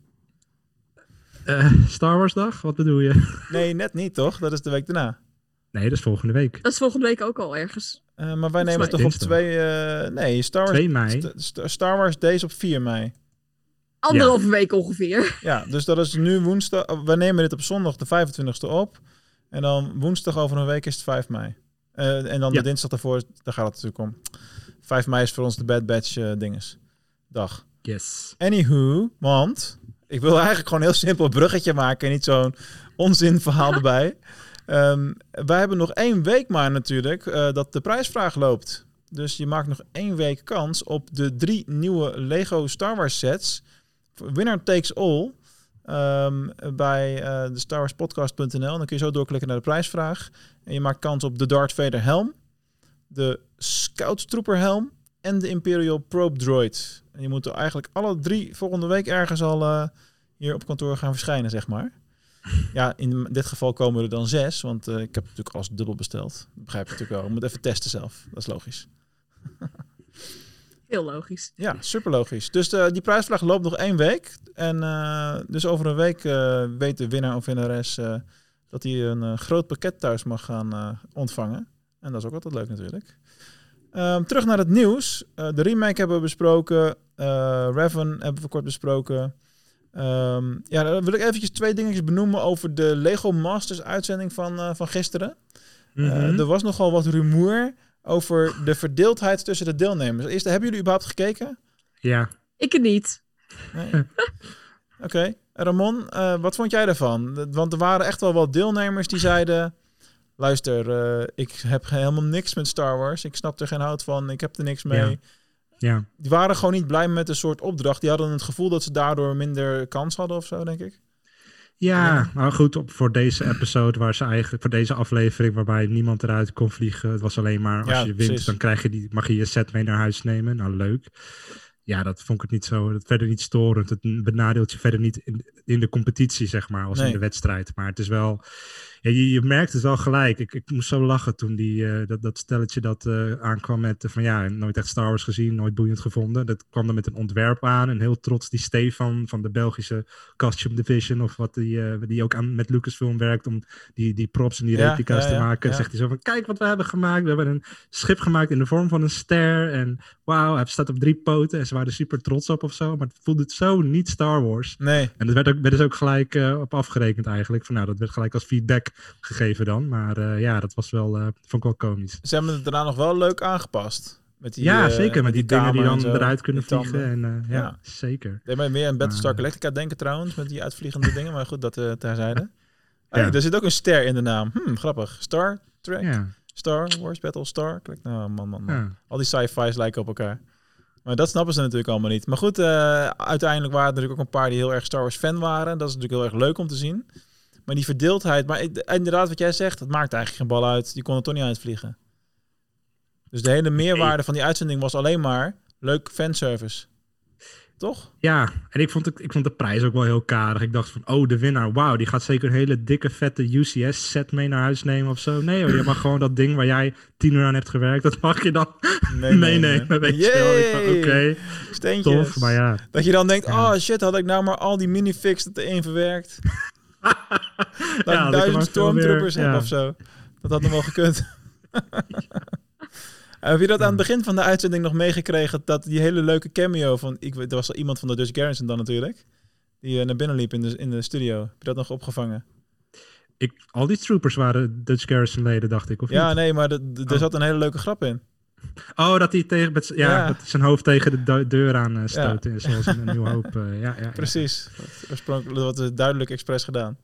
Eh, Star Wars dag? Wat bedoel je? <laughs> Nee, net niet, toch? Dat is de week daarna. Nee, dat is volgende week. Dat is volgende week ook al ergens. Eh, maar wij nemen het toch op dinsdag. 2... eh, nee, Star Wars, 2 mei. St- St- Star Wars Days op 4 mei. Anderhalve week ongeveer. Ja, dus dat is nu woensdag. oh, We nemen dit op zondag de 25e op. En dan woensdag over een week is het 5 mei. Eh, en dan Ja. de dinsdag daarvoor, daar gaat het natuurlijk om. 5 mei is voor ons de Bad Batch eh, dinges. Dag. Yes. Anywho, want ik wil eigenlijk gewoon een heel simpel bruggetje maken en niet zo'n onzin verhaal <laughs> erbij. Ehm, wij hebben nog één week maar natuurlijk eh, dat de prijsvraag loopt. Dus je maakt nog één week kans op de drie nieuwe Lego Star Wars sets. Winner takes all. ehm, bij eh de Star Wars Podcast.nl. Dan kun je zo doorklikken naar de prijsvraag. En je maakt kans op de Darth Vader helm, de Scout Trooper helm en de Imperial Probe Droid. En je moet er eigenlijk alle drie volgende week ergens al eh, hier op kantoor gaan verschijnen, zeg maar. Ja, in dit geval komen er dan zes, want eh, ik heb natuurlijk alles dubbel besteld. Dat begrijp je natuurlijk wel. Ik moet even testen zelf. Dat is logisch. <laughs> Heel logisch. Ja, super logisch. Dus eh, die prijsvraag loopt nog één week. En eh, dus over een week eh, weet de winnaar of winnares eh, dat hij een eh, groot pakket thuis mag gaan eh, ontvangen. En dat is ook altijd leuk natuurlijk. Ehm, terug naar het nieuws. Eh, de remake hebben we besproken. Eh Raven hebben we kort besproken. Ehm, ja, dan wil ik eventjes twee dingetjes benoemen over de Lego Masters uitzending van, eh, van gisteren. Eh, Mhm. er was nogal wat rumoer over de verdeeldheid tussen de deelnemers. Eerst, hebben jullie überhaupt gekeken? Ja. Ik het niet. Nee. <laughs> Oké. Ramon, eh, wat vond jij daarvan? Want er waren echt wel wat deelnemers die zeiden... Luister, eh, ik heb helemaal niks met Star Wars. Ik snap er geen hout van. Ik heb er niks mee. Ja. Ja. Die waren gewoon niet blij met een soort opdracht. Die hadden het gevoel dat ze daardoor minder kans hadden of zo, denk ik. Ja, maar goed, op, voor deze episode waar ze eigenlijk, voor deze aflevering waarbij niemand eruit kon vliegen. Het was alleen maar als Ja, je wint, precies. dan krijg je die, mag je je set mee naar huis nemen. Nou, leuk. Ja, dat vond ik het niet zo, dat verder niet storend. Het benadeelt je verder niet in, in de competitie, zeg maar, als Nee. in de wedstrijd. Maar het is wel, ja, je, je merkt het wel gelijk. Ik, ik moest zo lachen toen die, eh, dat, dat stelletje dat eh, aankwam met eh, van ja, nooit echt Star Wars gezien, nooit boeiend gevonden. Dat kwam er met een ontwerp aan en heel trots die Stefan van de Belgische Costume Division of wat die, die ook aan, met Lucasfilm werkt om die, die props en die Ja, replica's te maken. ja. Zegt hij zo van kijk wat we hebben gemaakt. We hebben een schip gemaakt in de vorm van een ster en wauw, hij staat op drie poten en ze waren er super trots op of zo. Maar het voelde zo niet Star Wars. Nee. En dat werd ook, werd dus ook gelijk op afgerekend eigenlijk. Van, nou, dat werd gelijk als feedback gegeven dan. Maar eh, ja, dat was wel, eh, vond ik wel komisch. Ze hebben het daarna nog wel leuk aangepast. Met die, ja, eh, zeker. Met die, dingen die dan zo, eruit kunnen vliegen. En, ja, Ja. zeker. deed mij meer aan Battlestar Galactica denken trouwens, met die uitvliegende <laughs> dingen. Maar goed, dat terzijde. <laughs> Ah, Ja. Er zit ook een ster in de naam. Hm, grappig. Star Trek, Ja, Star Wars, Battlestar. Klik, nou, man, man, man. ja. Al die sci-fi's lijken op elkaar. Maar dat snappen ze natuurlijk allemaal niet. Maar goed, uiteindelijk waren er natuurlijk ook een paar die heel erg Star Wars fan waren. Dat is natuurlijk heel erg leuk om te zien. Maar die verdeeldheid, maar inderdaad wat jij zegt, dat maakt eigenlijk geen bal uit. Die kon er toch niet uitvliegen. Dus de hele meerwaarde van die uitzending was alleen maar leuk fanservice. Toch? Ja, en ik vond, het, ik vond de prijs ook wel heel karig. Ik dacht van, oh, de winnaar, wauw, die gaat zeker een hele dikke, vette UCS-set mee naar huis nemen of zo. Nee hoor, je mag gewoon dat ding waar jij tien uur aan hebt gewerkt, dat mag je dan <laughs> meenemen. Weet je! Oké, Steentjes. tof, maar ja. Dat je dan denkt, Ja. oh shit, had ik nou maar al die minifix erin verwerkt. Dat Ja, duizend stormtroopers meer, heb ja. of zo. Dat had nog wel gekund. <laughs> Heb je dat aan het begin van de uitzending nog meegekregen? Dat die hele leuke cameo van... Ik, er was al iemand van de Dutch Garrison dan natuurlijk. Die eh, naar binnen liep in de, in de studio. Heb je dat nog opgevangen? Ik, al die troopers waren Dutch Garrison leden, dacht ik, of Ja, niet? nee, maar de- de- er Oh. zat een hele leuke grap in. Oh, dat hij tegen met, ja, Ja. Dat hij zijn hoofd tegen de deur aan eh, stoot. Zoals in een nieuwe hoop. eh, ja, ja. Precies. Oorspronkelijk dat was duidelijk expres gedaan.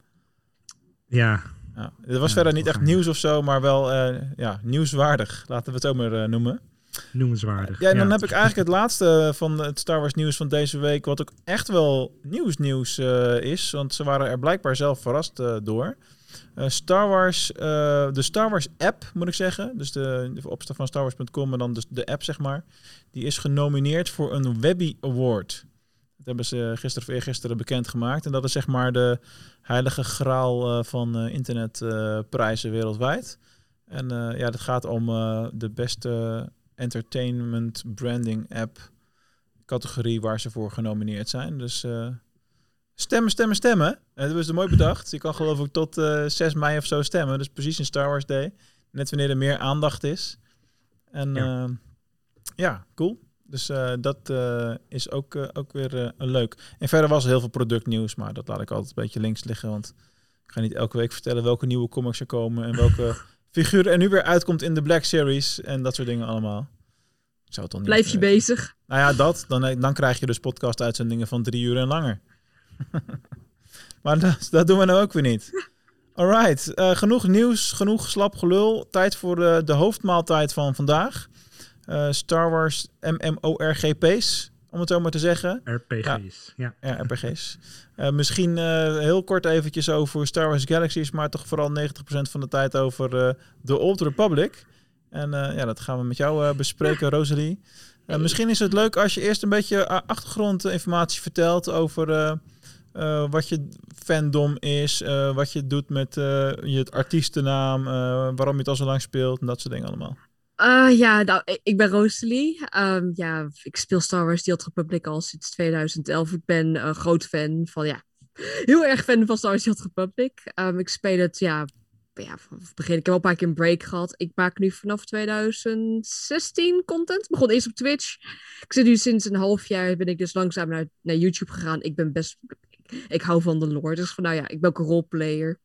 Ja, Ja. Het was verder niet echt nieuws of zo, maar wel eh, ja, nieuwswaardig. Laten we het zo maar eh, noemen. noemenswaardig. Ja, en dan heb ik eigenlijk het laatste van het Star Wars nieuws van deze week, wat ook echt wel nieuws nieuws eh, is, want ze waren er blijkbaar zelf verrast eh, door. Eh, Star Wars, eh, de Star Wars app moet ik zeggen, dus de, de opstart van StarWars.com en dan dus de app zeg maar, die is genomineerd voor een Webby Award. Dat hebben ze gisteren of eergisteren bekendgemaakt en dat is zeg maar de heilige graal eh, van internetprijzen wereldwijd. En ja, dat gaat om de beste entertainment branding app categorie waar ze voor genomineerd zijn. Dus stemmen, stemmen, stemmen. En dat hebben ze mooi bedacht. Je kan geloof ik tot eh 6 mei of zo stemmen. Dus precies in Star Wars Day. Net wanneer er meer aandacht is. En Ja. ja, ja cool. Dus eh, dat eh, is ook, eh, ook weer eh, leuk. En verder was er heel veel productnieuws, maar dat laat ik altijd een beetje links liggen. Want ik ga niet elke week vertellen welke nieuwe comics er komen en welke <laughs> figuur er nu weer uitkomt in de Black Series en dat soort dingen allemaal. Ik zou het dan niet Blijf je bezig. Nou ja, dat. Dan, dan krijg je dus podcast-uitzendingen van drie uur en langer. <laughs> maar dat, dat doen we nou ook weer niet. Alright, eh, genoeg nieuws, genoeg slap gelul. Tijd voor de, de hoofdmaaltijd van vandaag. Eh, Star Wars MMORGP's, om het zo maar te zeggen. RPG's. Ja. Ja, RPG's. Eh, misschien eh, heel kort eventjes over Star Wars Galaxies, maar toch vooral 90% van de tijd over eh The Old Republic. En eh, ja, dat gaan we met jou eh, bespreken, Rosalie. Eh, misschien is het leuk als je eerst een beetje eh, achtergrondinformatie vertelt over eh, wat je fandom is, eh, wat je doet met eh, je artiestennaam, waarom je het al zo lang speelt en dat soort dingen allemaal. Eh, ja, nou, ik- ben Rosalie. Ehm, ja, ik speel Star Wars The Old Republic al sinds 2011. Ik ben een groot fan van, ja, heel erg fan van Star Wars The Old Republic. Ehm, ik speel het, ja, ja, vanaf begin. Ik heb wel een paar keer een break gehad. Ik maak nu vanaf 2016 content. Ik begon eerst op Twitch. Ik zit nu sinds een half jaar, ben ik dus langzaam naar, naar YouTube gegaan. Ik ben best, ik hou van de lore. Dus van, nou ja, ik ben ook een roleplayer.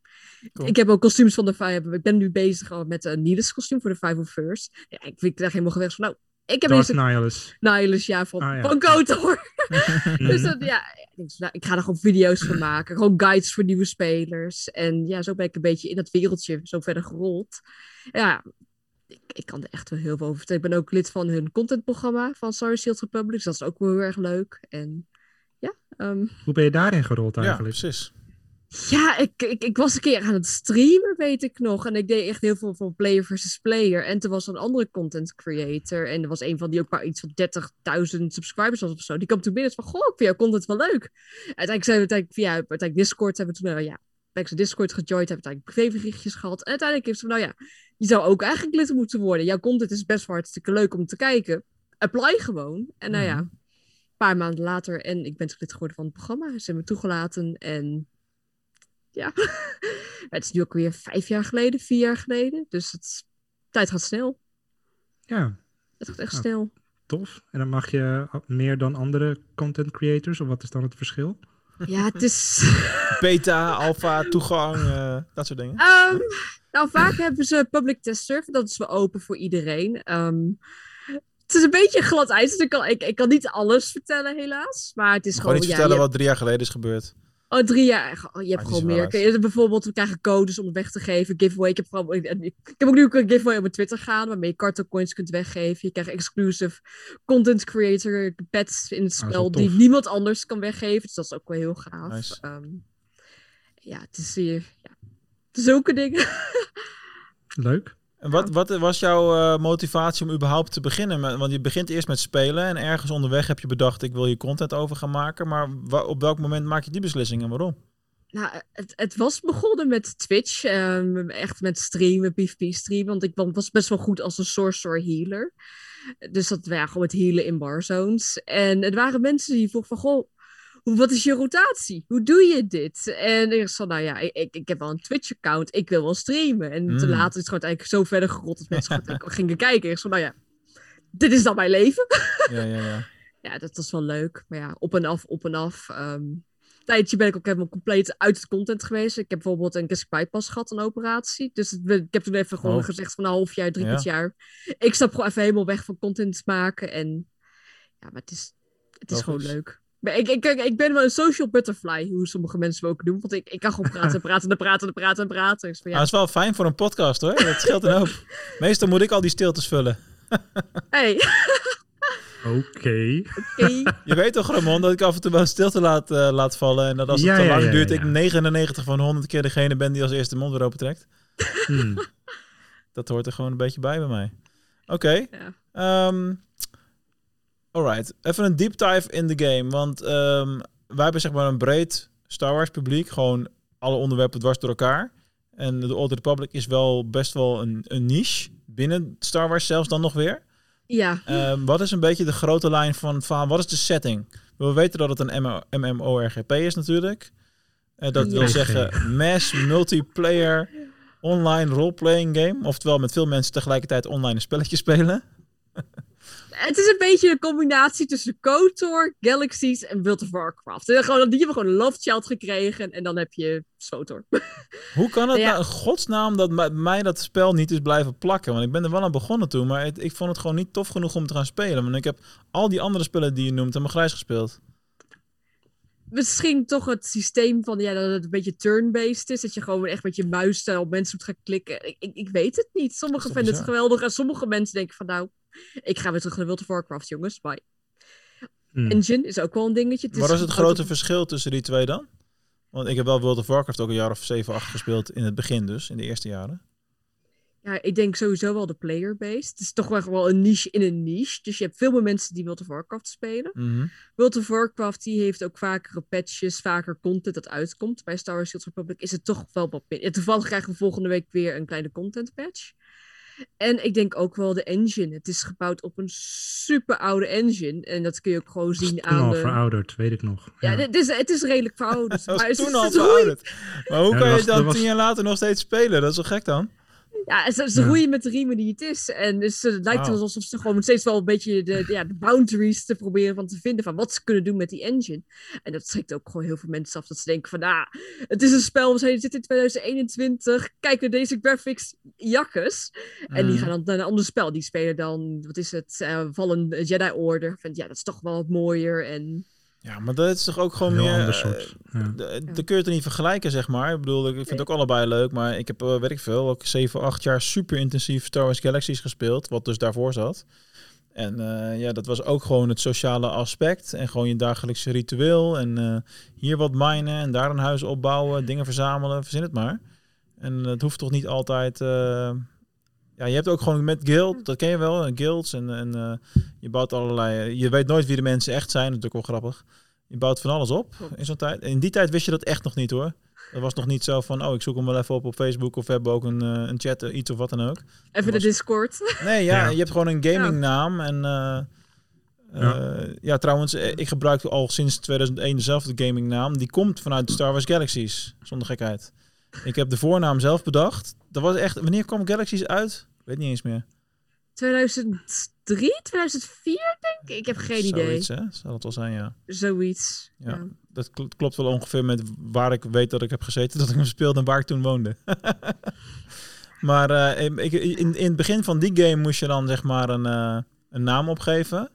Cool. Ik heb ook kostuums van de Five. Ik ben nu bezig met een Nihilus kostuum voor de Five of First. Ja, ik vind het echt helemaal geweest van, nou, ik heb deze Nihilus. Nihilus, ja, van, Ah, ja. van KOTOR. <laughs> dus dat, ja, nou, ik ga er gewoon video's van maken. Gewoon guides voor nieuwe spelers. En ja, zo ben ik een beetje in dat wereldje zo verder gerold. Ja, ik, ik kan er echt wel heel veel over vertellen. Ik ben ook lid van hun contentprogramma van Star Wars Shield Republic. Dus dat is ook wel heel erg leuk. En ja, ehm, Hoe ben je daarin gerold Ja, eigenlijk? precies. ja, ik, ik, ik was een keer aan het streamen, weet ik nog. En ik deed echt heel veel van player versus player. En toen was er een andere content creator. En er was een van die ook maar iets van 30.000 subscribers was of zo. Die kwam toen binnen en van, goh, ik vind jouw content wel leuk. Uiteindelijk zijn we uiteindelijk via uiteindelijk Discord hebben we toen, nou ja, ben ik zijn Discord gejoind, hebben we uiteindelijk privéberichtjes gehad. En uiteindelijk heeft ze van, nou ja, je zou ook eigenlijk lid moeten worden. Jouw content is best wel hartstikke leuk om te kijken. Apply gewoon. En nou ja, Mhm. Een paar maanden later en ik ben lid geworden van het programma. Ze hebben me toegelaten en ja, <laughs> het is nu ook weer vijf jaar geleden, vier jaar geleden. Dus het is- tijd gaat snel. Ja, Het gaat echt Ja. snel. tof. En dan mag je meer dan andere content creators? Of wat is dan het verschil? Ja, het is... <laughs> Beta, alpha, toegang, eh, dat soort dingen. Ehm, nou, vaak hebben ze public test server. Dat is wel open voor iedereen. Ehm, het is een beetje glad ijs. Dus ik kan, ik, ik kan niet alles vertellen, helaas. Maar het is Gewoon gewoon... iets ja, vertellen je wat drie jaar geleden is gebeurd. Oh, drie jaar. Oh, je hebt gewoon niet meer. Kijk, Bijvoorbeeld, we krijgen codes om het weg te geven. Giveaway. Ik heb, gewoon, ik, ik heb ook nu ook een giveaway op mijn Twitter gaan. Waarmee je carton coins kunt weggeven. Je krijgt exclusive content creator pets in het wel spel. die niemand anders kan weggeven. Dus dat is ook wel heel gaaf. Nice. Ehm, ja, het is hier. Ja, zulke dingen. <laughs> Leuk. En wat, wat was jouw eh, motivatie om überhaupt te beginnen? Want je begint eerst met spelen en ergens onderweg heb je bedacht, ik wil hier content over gaan maken. Maar op welk moment maak je die beslissing en waarom? Nou, het, het was begonnen met Twitch. ehm, echt met streamen, PvP streamen. Want ik wa- was best wel goed als een sorcerer healer. Dus dat waren gewoon het healen in barzones. En er waren mensen die vroegen van, goh, wat is je rotatie? Hoe doe je dit? En ik zei, nou ja, ik, ik, heb wel een Twitch-account. Ik wil wel streamen. En Mm. te later is het gewoon eigenlijk zo verder gerold dat mensen gewoon <laughs> gingen kijken. Ik zei, nou ja, dit is dan mijn leven. <laughs> Ja, ja, ja. Ja, dat was wel leuk. Maar ja, op en af, op en af. Ehm tijdje ben ik ook helemaal compleet uit het content geweest. Ik heb bijvoorbeeld een gastric bypass gehad, een operatie. Dus ik heb toen even gewoon Oh. gezegd van een half jaar, drie Ja. kwart jaar. Ik stap gewoon even helemaal weg van content maken. En ja, maar het is, het is gewoon leuk. Ik, ik, ik, ik ben wel een social butterfly, hoe sommige mensen me ook doen. Want ik, ik kan gewoon praten en praten en praten en praten en praten. Dus van, Ja. dat is wel fijn voor een podcast hoor. Dat scheelt een hoop. Meestal moet ik al die stiltes vullen. hey, <laughs> Oké. oké. Je weet toch, Ramon, dat ik af en toe wel stilte laat, eh, laat vallen. En dat als het Ja, te lang ja, duurt, ja, ik ja. 99 van 100 keer degene ben die als eerste de mond weer open trekt. Hmm. Dat hoort er gewoon een beetje bij bij mij. Oké. Ja. Ehm, alright. Even een deep dive in de game. Want ehm, wij hebben zeg maar een breed Star Wars publiek. Gewoon alle onderwerpen dwars door elkaar. En de Old Republic is wel best wel een, een niche. Binnen Star Wars zelfs dan nog weer. ja. Ehm, wat is een beetje de grote lijn van, van wat is de setting? We weten dat het een MMO MMORGP is natuurlijk. Eh, dat wil zeggen mass multiplayer online role-playing game. Oftewel met veel mensen tegelijkertijd online een spelletje spelen. <laughs> Het is een beetje een combinatie tussen KOTOR, Galaxies en World of Warcraft. En gewoon, die hebben gewoon een love child gekregen en dan heb je SWOTOR. <laughs> Hoe kan het Ja. nou in godsnaam dat mij- dat spel niet is blijven plakken? Want ik ben er wel aan begonnen toen, maar het- ik vond het gewoon niet tof genoeg om te gaan spelen. Want ik heb al die andere spellen die je noemt helemaal grijs gespeeld. Misschien toch het systeem van ja, dat het een beetje turn-based is. Dat je gewoon echt met je muis eh, op mensen moet gaan klikken. Ik, ik, ik weet het niet. Sommigen vinden het geweldig en sommige mensen denken van nou, ik ga weer terug naar World of Warcraft, jongens. Bye. Hmm. Engine is ook wel een dingetje. Het Wat is het grote op- verschil tussen die twee dan? Want ik heb wel World of Warcraft ook een jaar of 7, 8 gespeeld in het begin dus, in de eerste jaren. Ja, ik denk sowieso wel de player-based. Het is toch wel wel een niche in een niche. Dus je hebt veel meer mensen die World of Warcraft spelen. Mhm. World of Warcraft die heeft ook vakere patches, vaker content dat uitkomt. Bij Star Wars Shield Republic is het toch wel wat minder. Toevallig krijgen we volgende week weer een kleine content patch. En ik denk ook wel de engine. Het is gebouwd op een super oude engine. En dat kun je ook gewoon is zien toen aan al de... verouderd, weet ik nog. Ja, Ja. het is, het is redelijk verouderd. <laughs> Maar het toen is- al is verouderd. Maar hoe Ja, kan je dan dat was- tien jaar later nog steeds spelen? Dat is zo gek dan? Ja, ze, roeien met de riemen die het is. En dus het lijkt alsof ze gewoon steeds wel een beetje de, de- ja, de boundaries te proberen van te vinden van wat ze kunnen doen met die engine. En dat schrikt ook gewoon heel veel mensen af. Dat ze denken van, ah, het is een spel, we zitten in 2021, kijk naar deze graphics, jakkes. En die Mm. gaan dan naar een ander spel. Die spelen dan, wat is het, eh Vallen Jedi Order. Van, ja, dat is toch wel wat mooier. En Ja, maar dat is toch ook gewoon Een heel meer... ander eh, soort. Ja. de- Dan kun je het er niet vergelijken, zeg maar. Ik bedoel, ik vind het ook allebei leuk, maar ik heb, eh, weet ik veel, ook 7, 8 jaar super intensief Star Wars Galaxies gespeeld, wat dus daarvoor zat. En eh, ja, dat was ook gewoon het sociale aspect en gewoon je dagelijkse ritueel. En eh, hier wat minen en daar een huis opbouwen, dingen verzamelen, verzin het maar. En het hoeft toch niet altijd... eh, ja, je hebt ook gewoon met guild, dat ken je wel, eh, guilds. En, en eh, je bouwt allerlei... Je weet nooit wie de mensen echt zijn, dat is natuurlijk wel grappig. Je bouwt van alles op in zo'n tijd. In die tijd wist je dat echt nog niet hoor. Dat was nog niet zo van, oh, ik zoek hem wel even op op Facebook of we hebben ook een, eh, een chat, eh, iets of wat dan ook. even de Discord. Nee, ja, Ja. je hebt gewoon een gamingnaam. En eh, Ja. eh, ja, trouwens, eh, ik gebruik al sinds 2001 dezelfde gamingnaam. Die komt vanuit Star Wars Galaxies, zonder gekheid. Ik heb de voornaam zelf bedacht. Dat was echt, wanneer kwam Galaxies uit? Ik weet niet eens meer. 2003, 2004 denk ik. Ik heb geen idee. Zoiets, hè? Zal het wel zijn, ja. Zoiets. Ja. Ja. Dat kl- klopt wel ongeveer met waar ik weet dat ik heb gezeten, <laughs> dat ik hem speelde en waar ik toen woonde. <laughs> maar eh, ik, in, in het begin van die game moest je dan zeg maar een, eh, een naam opgeven.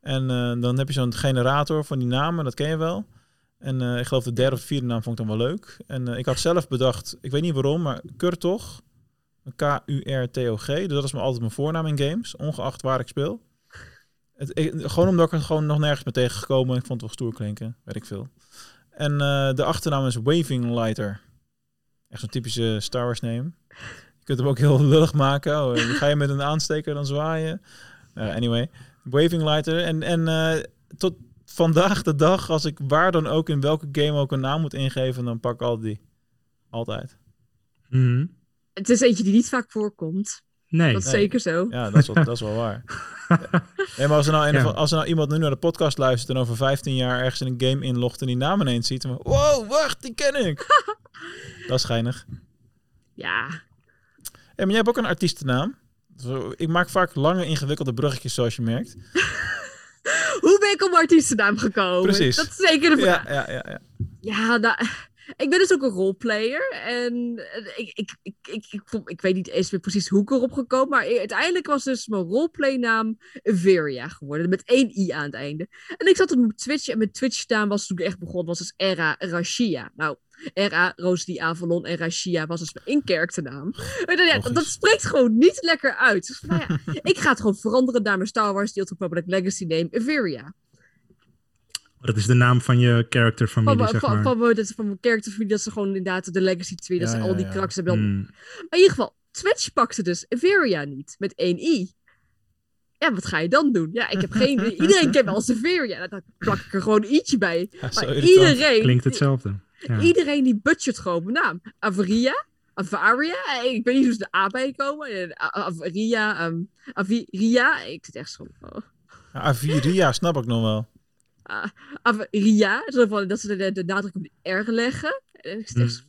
En eh, dan heb je zo'n generator van die namen, dat ken je wel. En eh, ik geloof de derde of vierde naam vond ik dan wel leuk. En eh, ik had zelf bedacht, ik weet niet waarom, maar Kurtog. K-U-R-T-O-G. Dus dat is me altijd mijn voornaam in games, ongeacht waar ik speel. Het, ik- gewoon omdat ik er gewoon nog nergens ben tegengekomen. Ik vond het wel stoer klinken, weet ik veel. En eh, de achternaam is Waving Lighter. Echt zo'n typische Star Wars name. Je kunt hem ook heel lullig maken. Oh, ga je met een aansteker dan zwaaien? Anyway, Waving Lighter. En, en tot vandaag de dag, als ik waar dan ook in welke game ook een naam moet ingeven, dan pak ik altijd die. Altijd. Mhm. Het is eentje die niet vaak voorkomt. Nee. Dat is Nee. zeker zo. Ja, dat is wel, dat is wel waar. Ja. <laughs> Nee, maar als er, nou een, Ja. of- als er nou iemand nu naar de podcast luistert en over 15 jaar ergens in een game inlogt en die naam ineens ziet, dan wow, wacht, die ken ik. <laughs> dat is geinig. Ja. Hey, maar jij hebt ook een artiestennaam. Zo, Ik maak vaak lange, ingewikkelde bruggetjes, zoals je merkt. <laughs> <laughs> Hoe ben ik op mijn artiestennaam gekomen? Precies. Dat is zeker de vraag. Ja, ja, ja. ja. Ja, nou, <laughs> ik ben dus ook een roleplayer. En ik, ik, ik, ik, ik, vond- ik weet niet eens meer precies hoe ik erop gekomen. Maar uiteindelijk was dus mijn roleplaynaam Veria geworden. Met één i aan het einde. En ik zat op mijn Twitch. En mijn Twitch-naam was toen ik echt begon. Was dus Era Rashia. Nou, Era Rosalie Avalon en Rashia was dus mijn dan, ja, dat spreekt gewoon niet lekker uit. Dus van, nou ja, <laughs> ik ga het gewoon veranderen naar mijn Star Wars The Old Republic Legacy name Veria. Dat is de naam van je Van, characterfamilie, mijn- zeg van, maar. van, mijn- dat van mijn characterfamilie, dat ze gewoon inderdaad de Legacy 2, dat Ja, ze ja, al die ja. karakters hebben. dan- Hmm. Maar in ieder geval, Twitch pakte dus Averia niet, met één i. Ja, wat ga je dan doen? Ja, ik heb geen... <laughs> Iedereen kent wel Severia. Nou, Dan plak ik er gewoon een i'tje bij. Ja, Maar iedereen... Klinkt hetzelfde. Ja. Iedereen die budget gewoon mijn naam. Averia, Avaria, ik weet niet hoe ze de A bij komen. Eh, Avaria, um, Aviria, ik zit echt zo... Oh. Aviria snap ik nog wel. Ah, Avaria, dat ze de, de nadruk op de R leggen. En ik zit echt zo,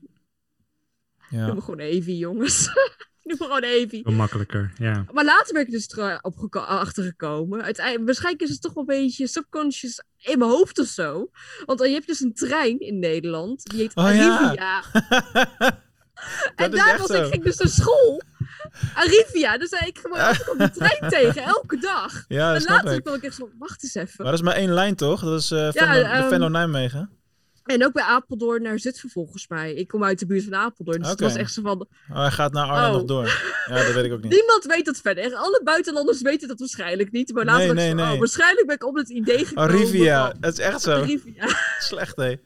Ja. doe me gewoon even, jongens. <laughs> Ik noem me gewoon Evie. Veel makkelijker, ja. Maar later ben ik dus er op geko- achtergekomen. Uiteindelijk, waarschijnlijk is het toch wel een beetje subconscious in mijn hoofd of zo. Want je hebt dus een trein in Nederland. Die heet Oh ja. Arrivia. <laughs> en is daar was zo. ik, ging dus naar school. Arrivia. Dus zei ik gewoon op de trein <laughs> tegen, elke dag. Ja, dat en snap later ik. kwam ik echt zo, wacht eens even. Maar dat is maar één lijn, toch? Dat is eh Venlo, de ehm, Venlo Nijmegen. En ook bij Apeldoorn naar Zutphen volgens mij. Ik kom uit de buurt van Apeldoorn. Dus het was echt zo van, Oh, hij gaat naar Arnhem Oh. nog door. Ja, dat weet ik ook niet. niemand weet dat verder. Echt, Alle buitenlanders weten dat waarschijnlijk niet. Maar later Nee, nee, zo, nee. oh, waarschijnlijk ben ik op het idee gekomen. Arrivia, van- dat is echt zo. <laughs> Slecht, hé. Ik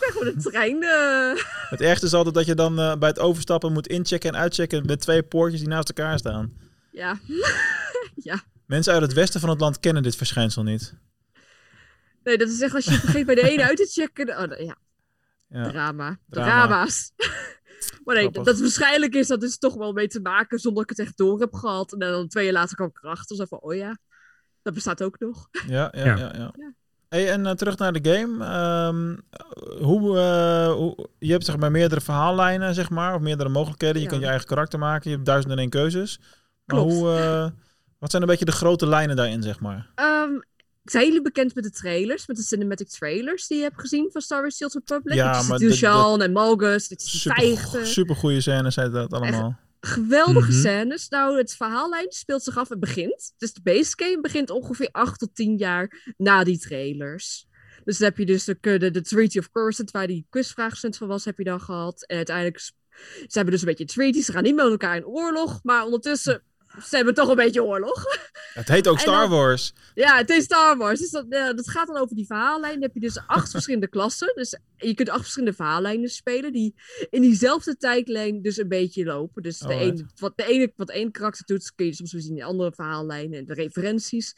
ben gewoon de trein. eh, Het ergste is altijd dat je dan eh, bij het overstappen moet inchecken en uitchecken met twee poortjes die naast elkaar staan. ja. <laughs> ja. Mensen uit het westen van het land kennen dit verschijnsel niet. Nee, dat is echt als je vergeet bij de ene uit te checken. Oh, nou, ja, Ja. drama. Drama. Drama's. <laughs> maar nee, Grappig. dat waarschijnlijk is dat dus toch wel mee te maken zonder dat ik het echt door heb gehad. En dan twee jaar later kwam ik erachter. Zo van, oh ja, dat bestaat ook nog. Ja, ja, Ja. ja. Hey, en eh, terug naar de game. Ehm, hoe, eh, hoe, je hebt zeg maar meerdere verhaallijnen, zeg maar, of meerdere mogelijkheden. Je Ja. kunt je eigen karakter maken. Je hebt duizend en één keuzes. Maar Klopt. hoe, eh, wat zijn een beetje de grote lijnen daarin, zeg maar? Ehm, zijn jullie bekend met de trailers, met de cinematic trailers die je hebt gezien van Star Wars The Old Republic? Ja, maar en Malgus, dit is Super, super goede scènes zijn dat allemaal. Geweldige Mhm. scènes. Nou, het verhaallijn speelt zich af. Het begint. Dus de base game begint ongeveer 8 tot 10 jaar na die trailers. Dus dan heb je dus de, de, de Treaty of Coruscant, waar die quizvraagstuk van was, heb je dan gehad. En uiteindelijk, ze hebben dus een beetje treaties. Ze gaan niet met elkaar in oorlog. Maar ondertussen, ze hebben toch een beetje oorlog. Het heet ook Star dan- Wars. Ja, het is Star Wars. Dus dat, dat gaat dan over die verhaallijn. Dan heb je dus acht verschillende klassen. Dus je kunt acht verschillende verhaallijnen spelen. Die in diezelfde tijdlijn dus een beetje lopen. Dus de Alright. ene, wat, de ene, wat één karakter doet, kun je soms weer zien in de andere verhaallijnen. En de referenties.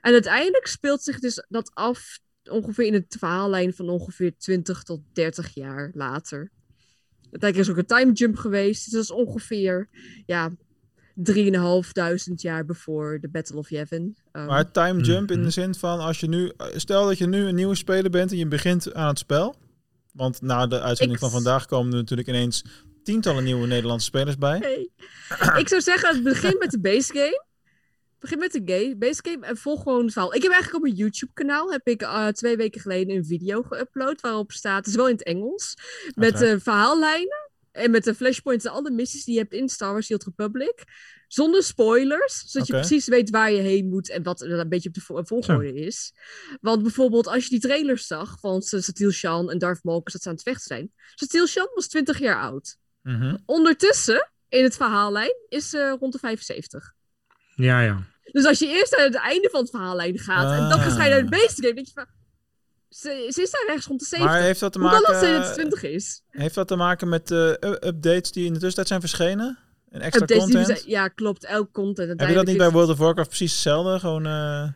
En uiteindelijk speelt zich dus dat af ongeveer in het verhaallijn van ongeveer 20 tot 30 jaar later. Uiteindelijk is ook een time jump geweest. Dus dat is ongeveer, ja, 3.500 jaar voor de Battle of Yavin. Um, Maar time jump in de Mhm. zin van als je nu, stel dat je nu een nieuwe speler bent en je begint aan het spel. Want na de uitzending Ik- van vandaag komen er natuurlijk ineens tientallen nieuwe Nederlandse spelers bij. Ik zou zeggen, begin met de base game. Begin met de ga- base game en volg gewoon het verhaal. Ik heb eigenlijk op mijn YouTube-kanaal heb ik eh, twee weken geleden een video geüpload waarop staat, het is wel in het Engels, met de verhaallijnen en met de flashpoints en alle missies die je hebt in Star Wars The Old Republic. Zonder spoilers, zodat je precies weet waar je heen moet en wat er een beetje op de vo- volgorde is. Want bijvoorbeeld als je die trailers zag van Satil Shan en Darth Malkus dat ze aan het vechten zijn. Satil Shan was 20 jaar oud. Mhm. Ondertussen, in het verhaallijn, is ze rond de 75. Ja, ja. Dus als je eerst naar het einde van het verhaallijn gaat en dan ga je naar het base game, denk je van... Ze, ze is daar ergens rond de 70. Maar heeft dat te Hoe kan maken, dat ze in het 20 is? heeft dat te maken met u- updates die in de tussentijd zijn verschenen? En extra Updates die content? zijn- ja, klopt. Elk content. Heb je dat niet bij World of Warcraft precies hetzelfde? Gewoon, eh,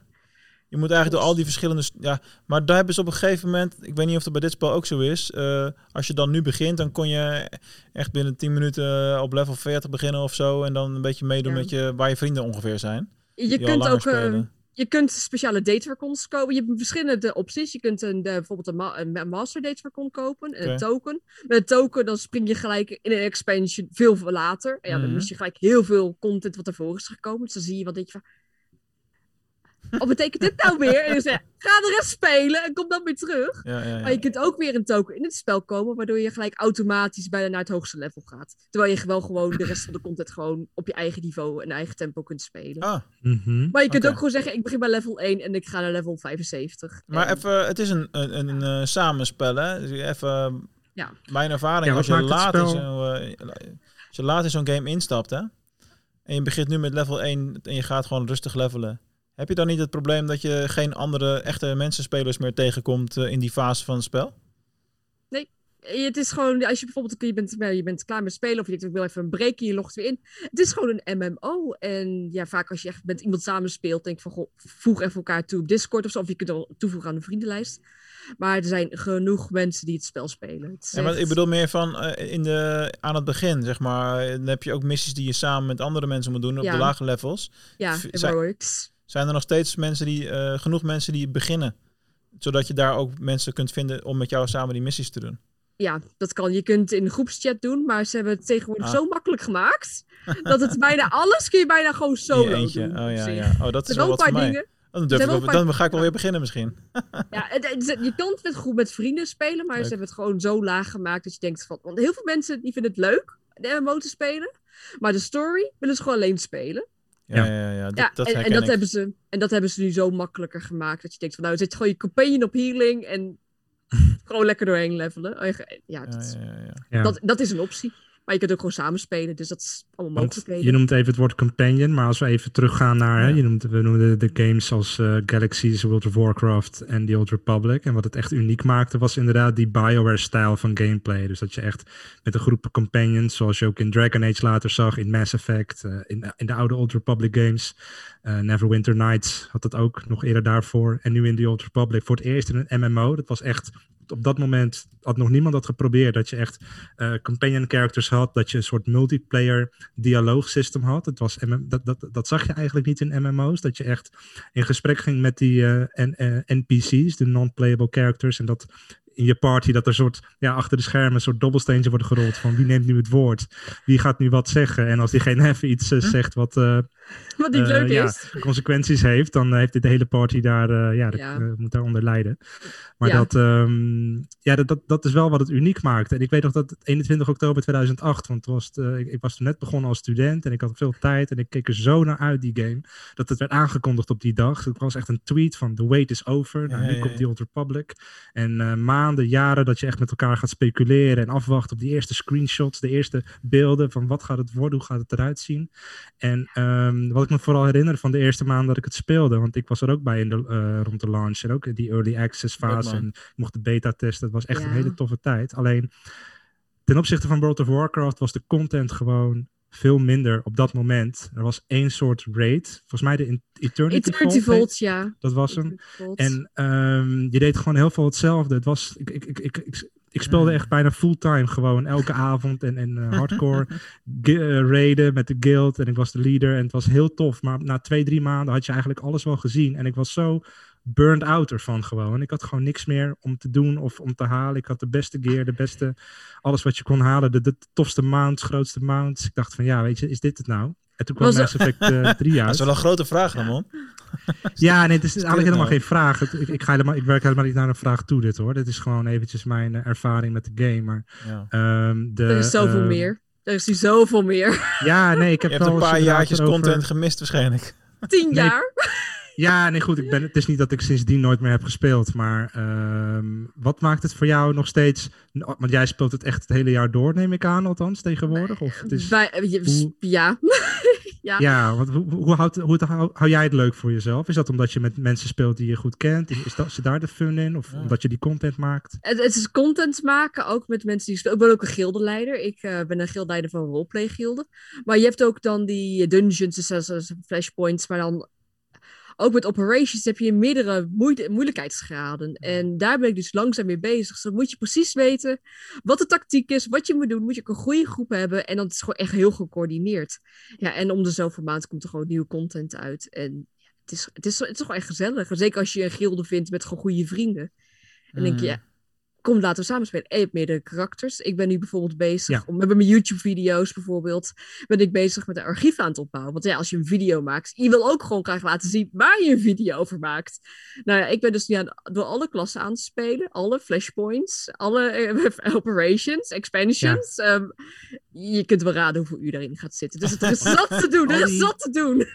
je moet eigenlijk door al die verschillende... Ja, maar daar hebben ze op een gegeven moment... Ik weet niet of dat bij dit spel ook zo is. eh, als je dan nu begint, dan kon je echt binnen 10 minuten op level 40 beginnen of zo. En dan een beetje meedoen Ja. met je, waar je vrienden ongeveer zijn. Je die kunt ook... eh. Je kunt speciale datevercons kopen. Je hebt verschillende opties. Je kunt een, de, bijvoorbeeld een, ma- een ma- master datevercon kopen. en Een token. Met een token dan spring je gelijk in een expansion veel later. En ja, dan Mhm. mis je gelijk heel veel content wat ervoor is gekomen. Dus dan zie je wat denk je van... Wat betekent dit nou weer? En dan zeg je, ga de rest spelen en kom dan weer terug. Ja, ja, Maar je ja. kunt ook weer een token in het spel komen, waardoor je gelijk automatisch bijna naar het hoogste level gaat. Terwijl je wel gewoon de rest van de content gewoon op je eigen niveau en eigen tempo kunt spelen. Ah, Mhm. Maar je kunt ook gewoon zeggen, ik begin bij level 1 en ik ga naar level 75. maar En- even, het is een, een, een, eh, samenspel, hè? Dus even, Ja. mijn ervaring, Ja, als, je laat in spel- zo, eh, als je laat in zo'n game instapt, hè? En je begint nu met level 1 en je gaat gewoon rustig levelen. Heb je dan niet het probleem dat je geen andere echte mensenspelers meer tegenkomt eh, in die fase van het spel? Het is gewoon, als je bijvoorbeeld je bent, je bent klaar met spelen of je denkt ik wil even een break en je logt weer in. Het is gewoon een MMO. En ja, vaak als je echt met iemand samen speelt, denk ik van goh, voeg even elkaar toe op Discord of zo. Of je kunt het toevoegen aan de vriendenlijst. Maar er zijn genoeg mensen die het spel spelen. Het Ja, maar echt- ik bedoel meer van eh, in de, aan het begin, zeg maar. Dan heb je ook missies die je samen met andere mensen moet doen op Ja. de lage levels. ja, heroics. Zijn er nog steeds mensen die, eh, genoeg mensen die beginnen? Zodat je daar ook mensen kunt vinden om met jou samen die missies te doen. ja, dat kan. Je kunt het in de groepschat doen, maar ze hebben het tegenwoordig Ah. zo makkelijk gemaakt. <laughs> dat het bijna alles kun je bijna gewoon solo doen. Oh ja, ja. Oh, dat is wel wat voor mij. dingen. Dan, durf ik wel dan ga ik wel weer beginnen misschien. <laughs> Ja, het- het- je kan het met groep met vrienden spelen, maar Leuk. ze hebben het gewoon zo laag gemaakt dat je denkt van... Want heel veel mensen die vinden het leuk, de MMO te spelen. Maar de story willen ze gewoon alleen spelen. Ja, Ja. ja, ja. Dat, Ja, dat en, en dat ik. hebben ze, en dat hebben ze nu zo makkelijker gemaakt. Dat je denkt van nou, zet gewoon je companion op healing en <laughs> gewoon lekker doorheen levelen. Oh, Ja, dat, is- ja, ja, ja. Ja. Dat, dat is een optie. Maar je kunt ook gewoon samen spelen, dus dat is allemaal mogelijkheden. je noemt even het woord companion, maar als we even teruggaan naar, hè, je noemt, we noemden de games als eh, Galaxies, World of Warcraft en The Old Republic. En wat het echt uniek maakte was inderdaad die Bioware-stijl van gameplay. Dus dat je echt met een groep companions, zoals je ook in Dragon Age later zag, in Mass Effect, eh, in, in de oude Old Republic games. eh, Neverwinter Nights had dat ook nog eerder daarvoor. En nu in The Old Republic voor het eerst in een MMO. Dat was echt, op dat moment had nog niemand dat geprobeerd. Dat je echt eh, companion characters had, dat je een soort multiplayer dialoogsystem had. Het was, dat, dat, dat zag je eigenlijk niet in MMO's. Dat je echt in gesprek ging met die eh, N- eh, NPC's, de non-playable characters. En dat in je party dat er soort, ja, achter de schermen een soort dobbelsteentje worden gerold van wie neemt nu het woord, wie gaat nu wat zeggen. En als diegene even iets eh, zegt wat <laughs> Wat niet eh, leuk ja, is. consequenties heeft, dan heeft de hele party daar, eh, ja, de- eh, moet daaronder lijden. Maar Ja. dat, ehm, ja, dat, dat, dat is wel wat het uniek maakt. En ik weet nog dat het 21 oktober 2008, want toen was het, eh, ik, ik was toen net begonnen als student en ik had veel tijd en ik keek er zo naar uit, die game, dat het werd aangekondigd op die dag. Het was echt een tweet van the wait is over, nou, nu ja, komt ja. die Old Republic. En eh, maanden, jaren dat je echt met elkaar gaat speculeren en afwachten op die eerste screenshots, de eerste beelden van wat gaat het worden, hoe gaat het eruit zien. En ehm, wat ik me vooral herinner van de eerste maand dat ik het speelde, want ik was er ook bij in de, eh, rond de launch en ook in die early access fase en ik mocht de beta testen. Het was echt een hele toffe tijd. Alleen ten opzichte van World of Warcraft was de content gewoon veel minder op dat moment. Er was één soort raid, volgens mij de Eternity, Eternity Vault, Vault, ja. dat was hem. En ehm, je deed gewoon heel veel hetzelfde. Het was, ik, ik, ik, ik, ik, speelde Mm. echt bijna fulltime gewoon elke avond en, en eh, hardcore <laughs> gi- eh, raiden met de guild en ik was de leader en het was heel tof. Maar na twee, drie maanden had je eigenlijk alles wel gezien en ik was zo burned out ervan gewoon. Ik had gewoon niks meer om te doen of om te halen. Ik had de beste gear, de beste, alles wat je kon halen, de, de tofste mounts, grootste mounts. Ik dacht van ja, weet je, is dit het nou? En toen kwam Was Mass Effect eh <laughs> 3 Dat is wel een grote vraag, Ramon. <laughs> Ja, nee, het is eigenlijk helemaal nou? geen vraag. Het- ik, ik, ga helemaal, ik werk helemaal niet naar een vraag toe, dit hoor. Dit is gewoon eventjes mijn eh, ervaring met de game. Maar, Ja. ehm, de, er is zoveel ehm, meer. Er is nu zoveel meer. <laughs> Ja, nee, ik heb Je hebt wel een paar jaartjes content gemist waarschijnlijk. Tien Nee. jaar. Ja, nee, goed. Ik ben, het is niet dat ik sindsdien nooit meer heb gespeeld. Maar ehm, wat maakt het voor jou nog steeds... Want jij speelt het echt het hele jaar door, neem ik aan, althans, tegenwoordig? Of het is, Bij, je- hoe- Ja. Ja. ja, want hoe, hoe, houdt, hoe hou, hou jij het leuk voor jezelf? Is dat omdat je met mensen speelt die je goed kent? Is dat, zit daar de fun in? Of Ja. omdat je die content maakt? Het, het is content maken, ook met mensen die spelen. Ik ben ook een gildeleider. Ik eh, ben een gildeleider van roleplay gilden. Maar je hebt ook dan die dungeons, dus flashpoints, maar dan ook met operations heb je meerdere moeite- moeilijkheidsgraden. En daar ben ik dus langzaam mee bezig. Dus dan moet je precies weten wat de tactiek is, wat je moet doen. Moet je ook een goede groep hebben. En dan is het gewoon echt heel gecoördineerd. Ja, en om de zoveel maand komt er gewoon nieuwe content uit. En ja, het, is, het, is, het is echt gezellig. Zeker als je een gilde vindt met gewoon goede vrienden. En denk je, Mm. ja, kom laten we samen spelen. En je hebt meerdere karakters. Ik ben nu bijvoorbeeld bezig, Ja. om, met mijn YouTube-video's bijvoorbeeld, ben ik bezig met een archief aan het opbouwen. Want ja, als je een video maakt, je wil ook gewoon graag laten zien waar je een video over maakt. Nou ja, ik ben dus nu aan, door alle klassen aan te spelen, alle flashpoints, alle eh, <laughs> operations, expansions. Ehm, je kunt wel raden hoeveel uur daarin gaat zitten. Dus er is <laughs> zat te doen, er is zat te doen. <laughs>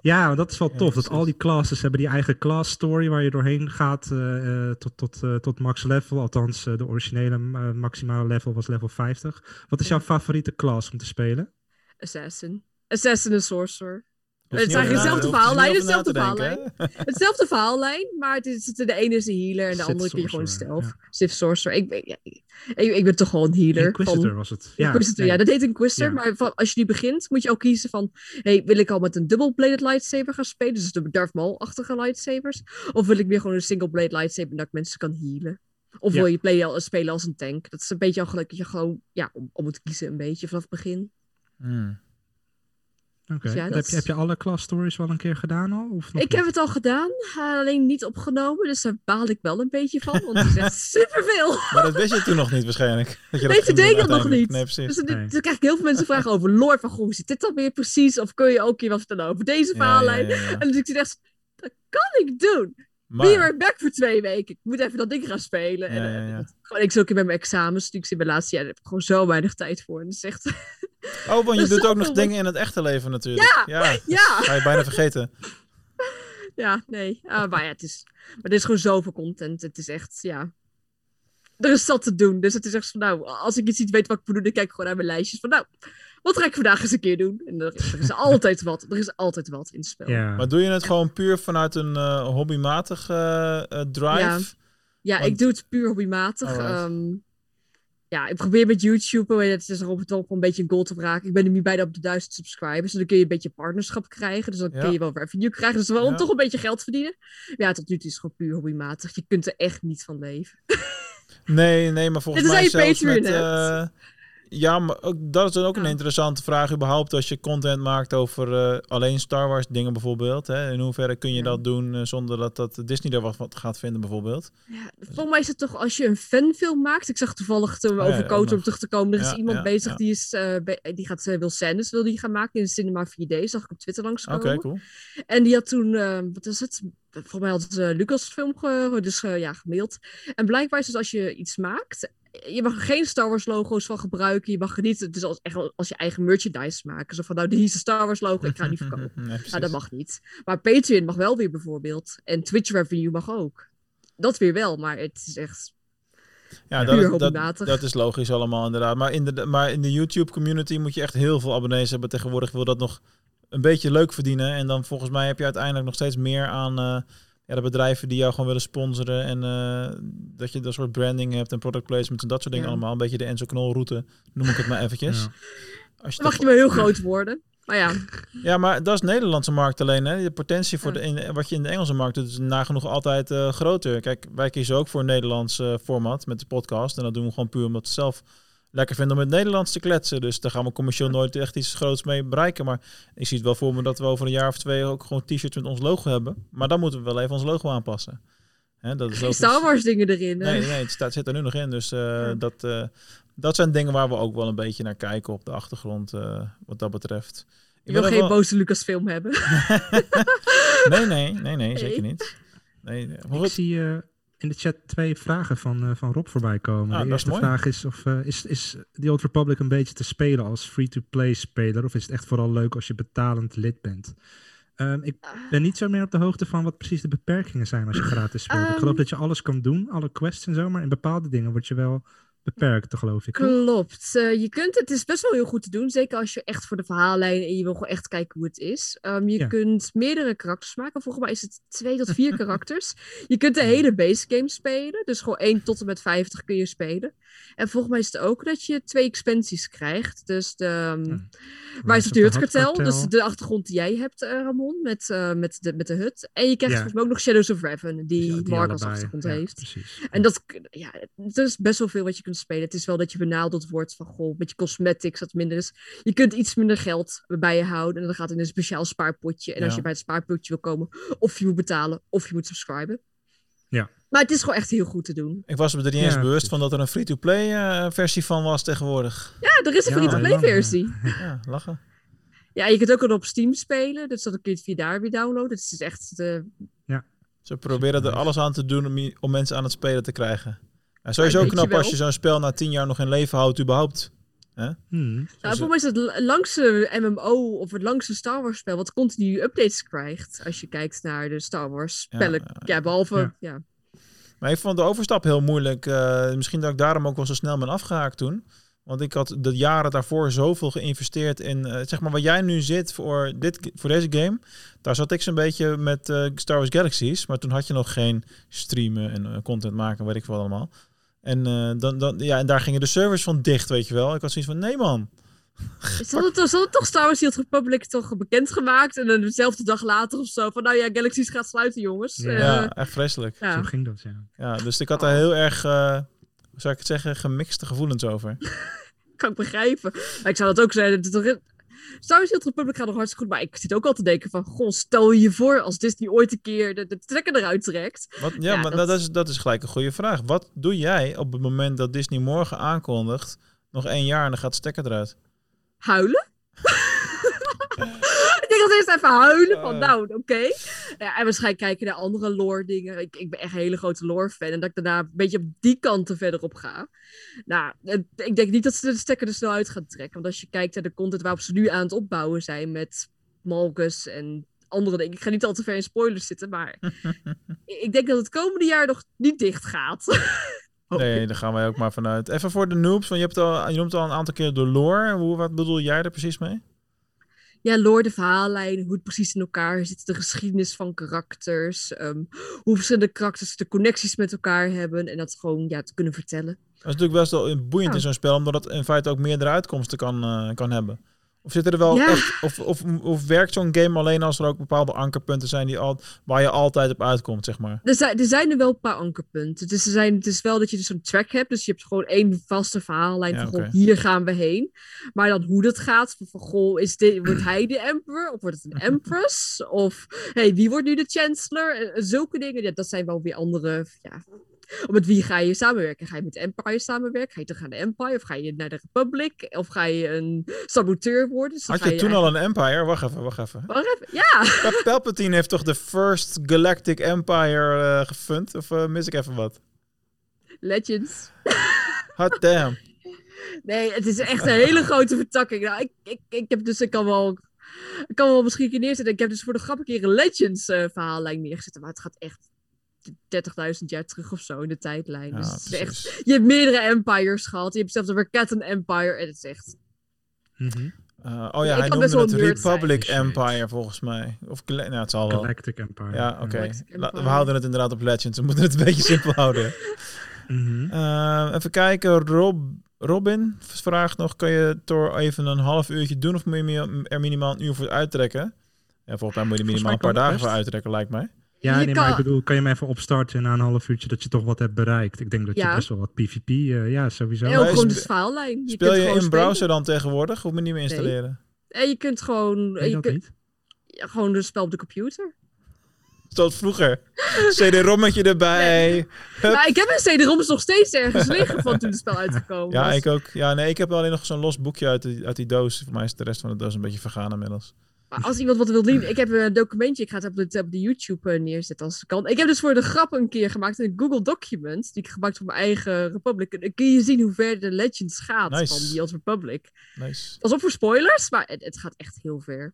Ja, dat is wel Ja, tof. dat al die classes hebben die eigen class story waar je doorheen gaat eh, eh, tot, tot, eh, tot max level. Althans, eh, de originele eh, maximale level was level 50. Wat is jouw favoriete class om te spelen? Assassin. Assassin en Sorcerer. Het zijn na- dezelfde verhaallijn, dezelfde? <laughs> Hetzelfde verhaallijn, maar het is, de ene is een healer en de Sith andere kun je gewoon stealth. Sith Sorcerer. Ik ben, ja, ik, ben toch gewoon een healer. Inquisitor van, was het. Ja, Inquisitor, nee. ja, dat heet Inquisitor. Ja. Maar van, als je nu begint, moet je ook kiezen van... Hey, wil ik al met een double-bladed lightsaber gaan spelen? Dus de Darth Maul-achtige lightsabers. Of wil ik weer gewoon een single-blade lightsaber dat ik mensen kan healen? Of Ja. wil je play, spelen als een tank? Dat is een beetje al gelijk dat je gewoon ja, om, om moet kiezen een beetje vanaf het begin. Hmm. Oké. Dus ja, heb, heb je alle class stories wel een keer gedaan al? Of nog Ik heb het al gedaan, eh, alleen niet opgenomen. Dus daar baal ik wel een beetje van. Want het is echt <laughs> superveel. Maar dat wist je toen nog niet waarschijnlijk. <laughs> Dat je Nee, toen deed ik dat nog niet. Nee, precies. Dus dan, Nee. dan krijg ik heel veel mensen vragen over lore. Van, goh, hoe zit dit dan weer precies? Of kun je ook hier wat vertellen over deze Ja, ja, verhaallijn? ja, ja. En dus ik zit echt, dat kan ik doen. Maar- back voor twee weken. Ik moet even dat ding gaan spelen. Ja, en, ja, eh, dat- gewoon, ik zit ook in mijn examens. Dus ik zit mijn laatste jaar. Daar heb ik gewoon zo weinig tijd voor. En dat is echt... <laughs> Oh, want je doet ook nog dingen in het echte leven natuurlijk. Ja, ja. <laughs> Ga je bijna vergeten. <laughs> Ja, nee. Ah, maar ja, het is, maar er is gewoon zoveel content. Het is echt, ja. Er is zat te doen. Dus het is echt van, nou, als ik iets niet weet wat ik moet doen, dan kijk ik gewoon naar mijn lijstjes. Van, nou, wat ga ik vandaag eens een keer doen? En er, er is altijd wat. Er is altijd wat in het spel. Ja. Maar doe je het gewoon puur vanuit een eh hobbymatig eh, eh, drive? Ja. Ja, Want- ik doe het puur hobbymatig. Ehm, ja, ik probeer met YouTube, het is erop het op een beetje een goal te raken. Ik ben nu bijna op de duizend subscribers. En dan kun je een beetje partnerschap krijgen. Dus dan Ja. kun je wel revenue krijgen. Dus wel Ja. om toch een beetje geld verdienen. Ja, tot nu toe is het gewoon puur hobbymatig. Je kunt er echt niet van leven. <laughs> Nee, nee, maar volgens is mij zelfs met... Patreon eh, ja, maar ook, dat is dan ook een interessante vraag überhaupt als je content maakt over eh, alleen Star Wars dingen bijvoorbeeld. Hè? In hoeverre kun je Ja. dat doen eh, zonder dat, dat Disney er wat van gaat vinden bijvoorbeeld? Ja, volgens mij is het toch als je een fanfilm maakt. Ik zag toevallig toen we Oh ja, over Kotor om terug te komen. Er is iemand bezig die, is, eh, be- die gaat Will Sanders wil die gaan maken in Cinema 4D. Zag ik op Twitter Oké, langskomen. cool. En die had toen, wat is het? Volgens mij had het Lucasfilm ge, dus, ja, gemaild. En blijkbaar is dus als je iets maakt, je mag er geen Star Wars logo's van gebruiken. Je mag er niet, dus als, echt als je eigen merchandise maken. Zo van, nou, die is een Star Wars logo, ik ga die verkopen. <laughs> Nee, Nou, dat mag niet. Maar Patreon mag wel weer bijvoorbeeld. En Twitch revenue mag ook. Dat weer wel, maar het is echt... Ja, dat, is, dat, dat is logisch allemaal inderdaad. Maar in de, maar in de YouTube community moet je echt heel veel abonnees hebben. Tegenwoordig wil dat nog een beetje leuk verdienen. En dan volgens mij heb je uiteindelijk nog steeds meer aan eh, ja, de bedrijven die jou gewoon willen sponsoren. En eh, dat je dat soort branding hebt en product placement en dat soort dingen Ja. allemaal. Een beetje de Enzo Knol route, noem ik het maar eventjes. Ja. Als je Dan mag toch- je wel heel groot worden. Maar ja, ja, maar dat is Nederlandse markt alleen. Hè? De potentie voor Ja. de, in, wat je in de Engelse markt doet, is nagenoeg altijd eh, groter. Kijk, wij kiezen ook voor een Nederlands eh, format met de podcast. En dat doen we gewoon puur omdat we het zelf lekker vinden om in het Nederlands te kletsen. Dus daar gaan we commercieel nooit echt iets groots mee bereiken. Maar ik zie het wel voor me dat we over een jaar of twee ook gewoon t-shirts met ons logo hebben. Maar dan moeten we wel even ons logo aanpassen. Hè, dat is geen. Star Wars dingen erin. hè? Nee, nee, het staat, zit er nu nog in. Dus eh, Ja. dat, eh, dat zijn dingen waar we ook wel een beetje naar kijken op de achtergrond, eh, wat dat betreft. Je Ik wil geen wel- boze Lucasfilm hebben. <laughs> Nee, nee, nee, nee, zeker Nee. niet. Nee, nee. Maar Ik zie eh, in de chat twee vragen van, eh, van Rob voorbij komen. Ah, de is eerste vraag is, of, eh, is, is The Old Republic een beetje te spelen als free-to-play speler? Of is het echt vooral leuk als je betalend lid bent? Ehm, ik ben niet zo meer op de hoogte van wat precies de beperkingen zijn als je gratis speelt. ik Ehm. geloof dat je alles kan doen, alle quests en zo, maar in bepaalde dingen word je wel beperkt, geloof ik. Klopt. Eh, je kunt, het is best wel heel goed te doen. Zeker als je echt voor de verhaallijn en je wil gewoon echt kijken hoe het is. Ehm, je Ja. kunt meerdere karakters maken. Volgens mij is het twee tot vier <laughs> karakters. Je kunt de hele base game spelen. Dus gewoon 1 tot en met 50 kun je spelen. En volgens mij is het ook dat je twee expansies krijgt. Dus de ehm, Rise Rise of the Hut. Cartel. Dus de achtergrond die jij hebt, eh, Ramon. Met, eh, met, de, met de hut. En je krijgt Ja. volgens mij ook nog Shadows of Raven. Die, Ja, Mark als achtergrond ja, heeft. Precies. En dat, ja, er is best wel veel wat je kunt spelen. Het is wel dat je benadeeld wordt van, goh, een beetje cosmetics, dat minder is. Je kunt iets minder geld bij je houden. En dan gaat het in een speciaal spaarpotje. En als Ja. je bij het spaarpotje wil komen, of je moet betalen, of je moet subscriben. Ja. Maar het is gewoon echt heel goed te doen. ik was me er niet eens Ja, bewust precies. van dat er een free-to-play eh, versie van was tegenwoordig. Ja, er is een Ja, free-to-play lang, ja. versie. <laughs> Ja, lachen. Ja, je kunt ook al op Steam spelen. Dus dan kun je het via daar weer downloaden. Het is echt eh, de... Ze proberen er alles aan te doen om, je- om mensen aan het spelen te krijgen. Ja, sowieso Ja, knap als je zo'n spel na tien jaar nog in leven houdt überhaupt. Hmm. Nou, voor mij is het langste MMO of het langste Star Wars spel wat continu updates krijgt. Als je kijkt naar de Star Wars Ja, spellen. ja, Ja, behalve... Ja. Ja. Maar ik vond de overstap heel moeilijk. Eh, misschien dat ik daarom ook wel zo snel ben afgehaakt toen. Want ik had de jaren daarvoor zoveel geïnvesteerd in, eh, zeg maar, waar jij nu zit voor, dit, voor deze game. Daar zat ik zo'n beetje met eh, Star Wars Galaxies. Maar toen had je nog geen streamen en content maken, weet ik wel allemaal. En, eh, dan, dan, ja, en daar gingen de servers van dicht, weet je wel. Ik had zoiets van, nee man. Ze hadden, ze hadden toch Star Wars The Republic toch bekendgemaakt. En dan dezelfde dag later of zo. Van nou ja, Galaxies gaat sluiten, jongens. Ja. Eh, ja, echt vreselijk. ja. Zo ging dat, ja. Ja, dus ik had daar heel erg, eh, hoe zou ik het zeggen, gemixte gevoelens over. <laughs> kan ik begrijpen. Maar ik zou dat ook zeggen. Het Star Wars Old Republic gaat nog hartstikke goed. Maar ik zit ook al te denken van... Goh, stel je voor als Disney ooit een keer de, de trekker eruit trekt. Wat, ja, Ja, maar dat- dat... is, dat is gelijk een goede vraag. Wat doe jij op het moment dat Disney morgen aankondigt... nog één jaar en dan gaat de stekker eruit? Huilen? <laughs> eerst even huilen van Eh. nou, oké. Ja, en waarschijnlijk kijken naar andere lore dingen. Ik, ik ben echt een hele grote lore fan. En dat ik daarna een beetje op die kant er verder op ga. Nou, ik denk niet dat ze de stekker er snel uit gaan trekken. Want als je kijkt naar de content waarop ze nu aan het opbouwen zijn met Malgus en andere dingen. Ik ga niet al te ver in spoilers zitten, maar <laughs> ik denk dat het komende jaar nog niet dicht gaat. <laughs> Nee, daar gaan wij ook maar vanuit. Even voor de noobs, want je, hebt al, je noemt al een aantal keer de lore. Hoe, wat bedoel jij er precies mee? Ja, lore, de verhaallijn, hoe het precies in elkaar zit, de geschiedenis van karakters, ehm, hoe verschillende karakters de connecties met elkaar hebben en dat gewoon ja, te kunnen vertellen. Dat is natuurlijk best wel boeiend Ja. in zo'n spel, omdat het in feite ook meerdere uitkomsten kan, eh, kan hebben. Of zitten er wel Ja. echt, of, of, of werkt zo'n game alleen als er ook bepaalde ankerpunten zijn die al, waar je altijd op uitkomt, zeg maar? Er zijn, er zijn er wel een paar ankerpunten. Dus er zijn, het is wel dat je dus zo'n track hebt. Dus je hebt gewoon één vaste verhaallijn Ja, van goh, hier gaan we heen. Maar dan hoe dat gaat, van, van goh, is dit, wordt hij de emperor? Of wordt het een <laughs> empress? Of hey, wie wordt nu de chancellor? En zulke dingen, ja, dat zijn wel weer andere... Ja, met wie ga je samenwerken? Ga je met Empire samenwerken? Ga je terug naar de Empire? Of ga je naar de Republic? Of ga je een saboteur worden? Dus Had je toen al een empire? Wacht even, wacht even. Wacht even. Ja! Pal- Palpatine heeft toch de First Galactic Empire eh gefund? Of eh, mis ik even wat? Legends. <laughs> Hot damn. Nee, het is echt een hele grote vertakking. Nou, ik, ik, ik heb dus, ik kan wel, ik kan wel misschien een keer neerzetten. Ik heb dus voor de grap een keer een Legends eh, verhaallijn neergezet. Maar het gaat echt 30.000 jaar terug of zo in de tijdlijn. Ja, dus het is echt, je hebt meerdere empires gehad. Je hebt zelfs een Cat Empire. En het is echt... Mhm. Eh, oh ja, hij noemde wel het zijn. Republic Shit. Empire volgens mij. Of nou, het zal wel. Galactic Empire. Ja, oké. We houden het inderdaad op Legends. We moeten het een beetje simpel <laughs> houden. Mhm. Eh, even kijken. Rob, Robin vraagt nog: kan je Thor even een half uurtje doen of moet je er minimaal een uur voor uittrekken? Ja, volgens mij moet je er minimaal een paar dagen voor uittrekken, lijkt mij. Ja, Je nee, maar ik bedoel, kan je hem even opstarten en na een half uurtje dat je toch wat hebt bereikt? Ik denk dat je Ja. best wel wat PvP, eh, ja, sowieso. En Maar ook gewoon de verhaallijn. Je Speel kunt je gewoon in browser spelen. dan tegenwoordig moet je niet meer installeren? En je kunt gewoon... Weet je je dat kunt, niet? ja, gewoon een spel op de computer. Zoals vroeger. CD-rommetje erbij. <laughs> Hup. Maar ik heb een CD-ROMs nog steeds ergens liggen van toen het spel uitgekomen Ja, was. ik ook. Ja, nee, ik heb alleen nog zo'n los boekje uit die, uit die doos. Voor mij is de rest van de doos een beetje vergaan inmiddels. Maar als iemand wat wil zien, ik heb een documentje, ik ga het op de, op de YouTube eh, neerzetten als het kan. Ik heb dus voor de grap een keer gemaakt een Google document, die ik gebruikt voor mijn eigen Republic. En dan kun je zien hoe ver de Legends gaat Nice. van die Old Republic. Nice. Pas op voor spoilers, maar het, het gaat echt heel ver.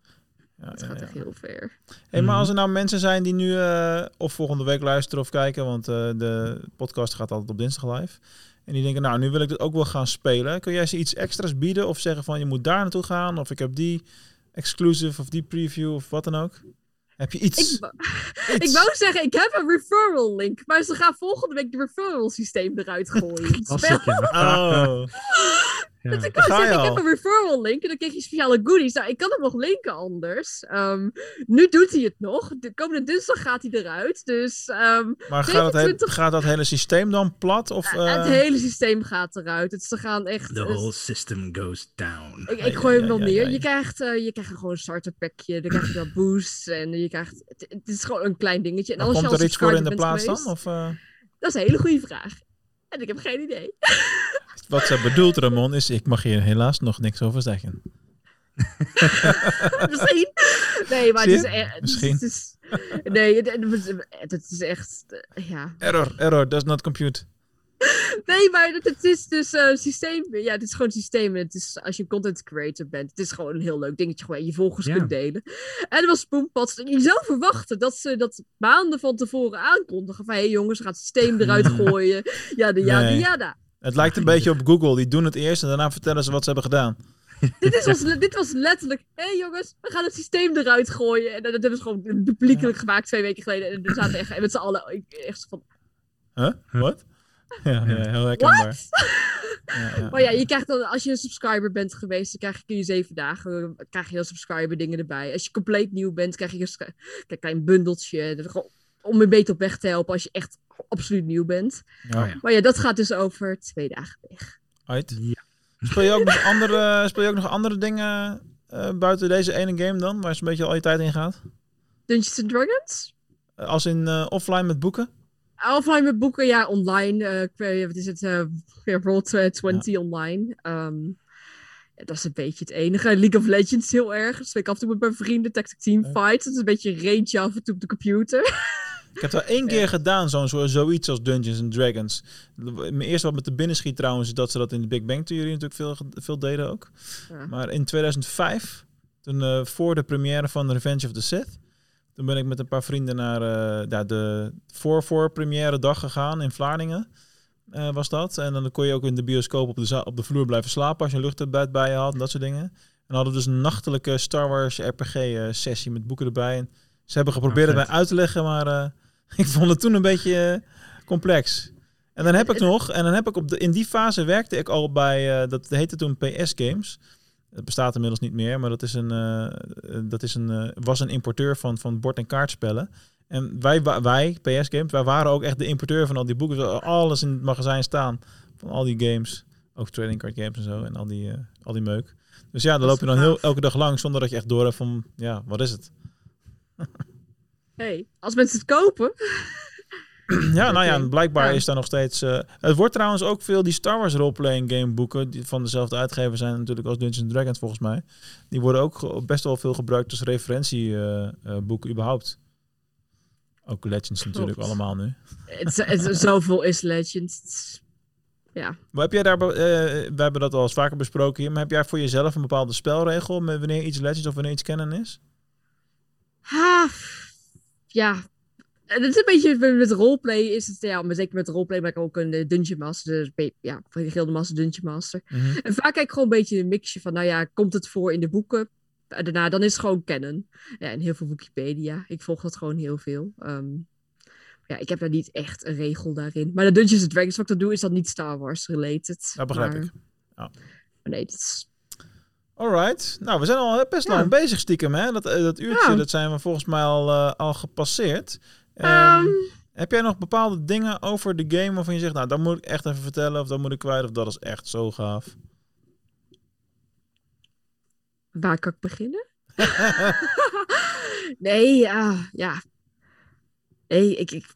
Ja, Het ja, gaat ja. echt heel ver. Hey, maar Mhm. als er nou mensen zijn die nu eh, of volgende week luisteren of kijken, want eh, de podcast gaat altijd op dinsdag live. En die denken, nou, nu wil ik dit ook wel gaan spelen. Kun jij ze iets extra's bieden of zeggen van je moet daar naartoe gaan of ik heb die exclusive of die preview of wat dan ook? Heb je iets? Ik, <laughs> Iets? ik wou zeggen, ik heb een referral link, maar ze gaan volgende week de referral systeem eruit gooien. <laughs> Oh, <laughs> Ja. Dus ik zeggen, ik heb een referral link en dan krijg je speciale goodies. Nou, ik kan hem nog linken anders. Ehm, nu doet hij het nog. De komende dinsdag gaat hij eruit. Dus ehm, maar gaat, he- 27 gaat dat hele systeem dan plat? Of, eh, het hele systeem gaat eruit. Het, ze gaan echt... The whole system goes down. ik, ik gooi hem ai, neer. Je krijgt, eh, je krijgt gewoon een starter packje. Dan krijg je wel boosts. En je krijgt... Het, het is gewoon een klein dingetje. En je komt er iets voor in de plaats dan? Of, eh, Dat is een hele goede vraag. En ik heb geen idee. Wat ze bedoelt, Ramon, is ik mag hier helaas nog niks over zeggen. <laughs> Misschien. Nee, maar het is, e- het is- Misschien. het is- nee, het, het- is echt... ja. Error, error, does not compute. Nee, maar het, het is dus een systeem. Ja, het is gewoon systeem. Het is, als je een content creator bent, het is gewoon een heel leuk dingetje. Gewoon je volgers kunt delen. En er was Spoonpad. Je zou verwachten dat ze dat maanden van tevoren aankondigen. Van hé hey jongens, we gaan het systeem eruit <laughs> gooien. Ja, de ja, Nee. ja. Het lijkt een beetje op Google. Die doen het eerst en daarna vertellen ze wat ze hebben gedaan. <laughs> Dit, is was, dit was letterlijk. Hé hey jongens, we gaan het systeem eruit gooien. En dat, dat hebben ze gewoon publiekelijk gemaakt twee weken geleden. En er zaten echt met z'n allen. ik- Echt van. Huh? Wat? <laughs> Ja, ja, heel herkenbaar. <laughs> Ja, ja. Maar ja, je krijgt dan, als je een subscriber bent geweest, dan krijg je, kun je zeven dagen, krijg je dan subscriber dingen erbij. Als je compleet nieuw bent, krijg je een klein bundeltje. Om je beter op weg te helpen als je echt absoluut nieuw bent. Ja. Maar ja, dat gaat dus over twee dagen weg. Uit. Ja. Speel je ook nog andere, <laughs> speel je ook nog andere dingen eh, buiten deze ene game dan, waar ze een beetje al je tijd in gaat? Dungeons and Dragons? Eh, als in eh, offline met boeken? Offline met boeken, ja, online. eh, weet- wat is het? eh ja, Roll20 online. Ehm, ja, dat is een beetje het enige. League of Legends heel erg. Dat speel ik af en toe met mijn vrienden. Tactic Team Fight. Dat is een beetje een randje af en toe op de computer. <laughs> Ik heb wel één keer gedaan, zo'n zo, zoiets als Dungeons and Dragons. Mijn eerste wat met de binnenschiet trouwens, is dat ze dat in de Big Bang Theory natuurlijk veel, veel deden ook. Ja. Maar in 2005, toen, eh, voor de première van Revenge of the Sith, toen ben ik met een paar vrienden naar eh, ja, de voor voor première dag gegaan in Vlaardingen. eh, was dat. En dan kon je ook in de bioscoop op de, op de vloer blijven slapen als je een luchtbed bij je had en dat soort dingen. En hadden we dus een nachtelijke Star Wars RPG eh, sessie met boeken erbij. En ze hebben geprobeerd het vet. mij uit te leggen, maar <laughs> ik vond het toen een beetje eh, complex. En dan heb ik nog, en dan heb ik op de, in die fase werkte ik al bij, eh, dat heette toen PS Games. Het bestaat inmiddels niet meer, maar dat is een, eh, dat is een, was een importeur van, van bord- en kaartspellen. En wij, wij, PS Games, wij waren ook echt de importeur van al die boeken. Alles in het magazijn staan van al die games. Ook trading card games en zo en al die, al die meuk. Dus ja, dan loop je dan heel, elke dag lang zonder dat je echt door hebt van, ja, wat is het? <laughs> hey, als mensen het kopen. <clears throat> Ja, nou ja, blijkbaar Ja. is daar nog steeds... eh, het wordt trouwens ook veel die Star Wars roleplaying game boeken... die van dezelfde uitgever zijn natuurlijk als Dungeons and Dragons volgens mij. Die worden ook best wel veel gebruikt als referentieboeken überhaupt. Ook Legends natuurlijk allemaal nu. Het, het, zoveel is Legends. Ja. Maar heb jij daar... eh, we hebben dat al eens vaker besproken hier... maar heb jij voor jezelf een bepaalde spelregel... met wanneer iets Legends of wanneer iets canon is? Ah, ja. Het is een beetje met, roleplay is het, ja, maar zeker met roleplay ben ik ook een eh, dungeon master, dus ja, van de gilde master, dungeon master. Mhm. En vaak kijk ik gewoon een beetje een mixje van, nou ja, komt het voor in de boeken? En daarna, dan is het gewoon canon. Ja, en heel veel Wikipedia. Ik volg dat gewoon heel veel. Ehm, ja, ik heb daar niet echt een regel daarin. Maar de Dungeons and Dragons, wat ik dan doe, is dat niet Star Wars related. Dat begrijp maar, ik. Ja. maar nee, dat is... Alright. Nou, we zijn al best Ja. lang bezig stiekem, hè? Dat, eh, dat uurtje, Ja. dat zijn we volgens mij al, eh, al gepasseerd. Ehm, Ehm, Heb jij nog bepaalde dingen over de game waarvan je zegt, nou, dat moet ik echt even vertellen, of dat moet ik kwijt, of dat is echt zo gaaf? Waar kan ik beginnen? <laughs> nee, ja, ja. Nee, ik, ik,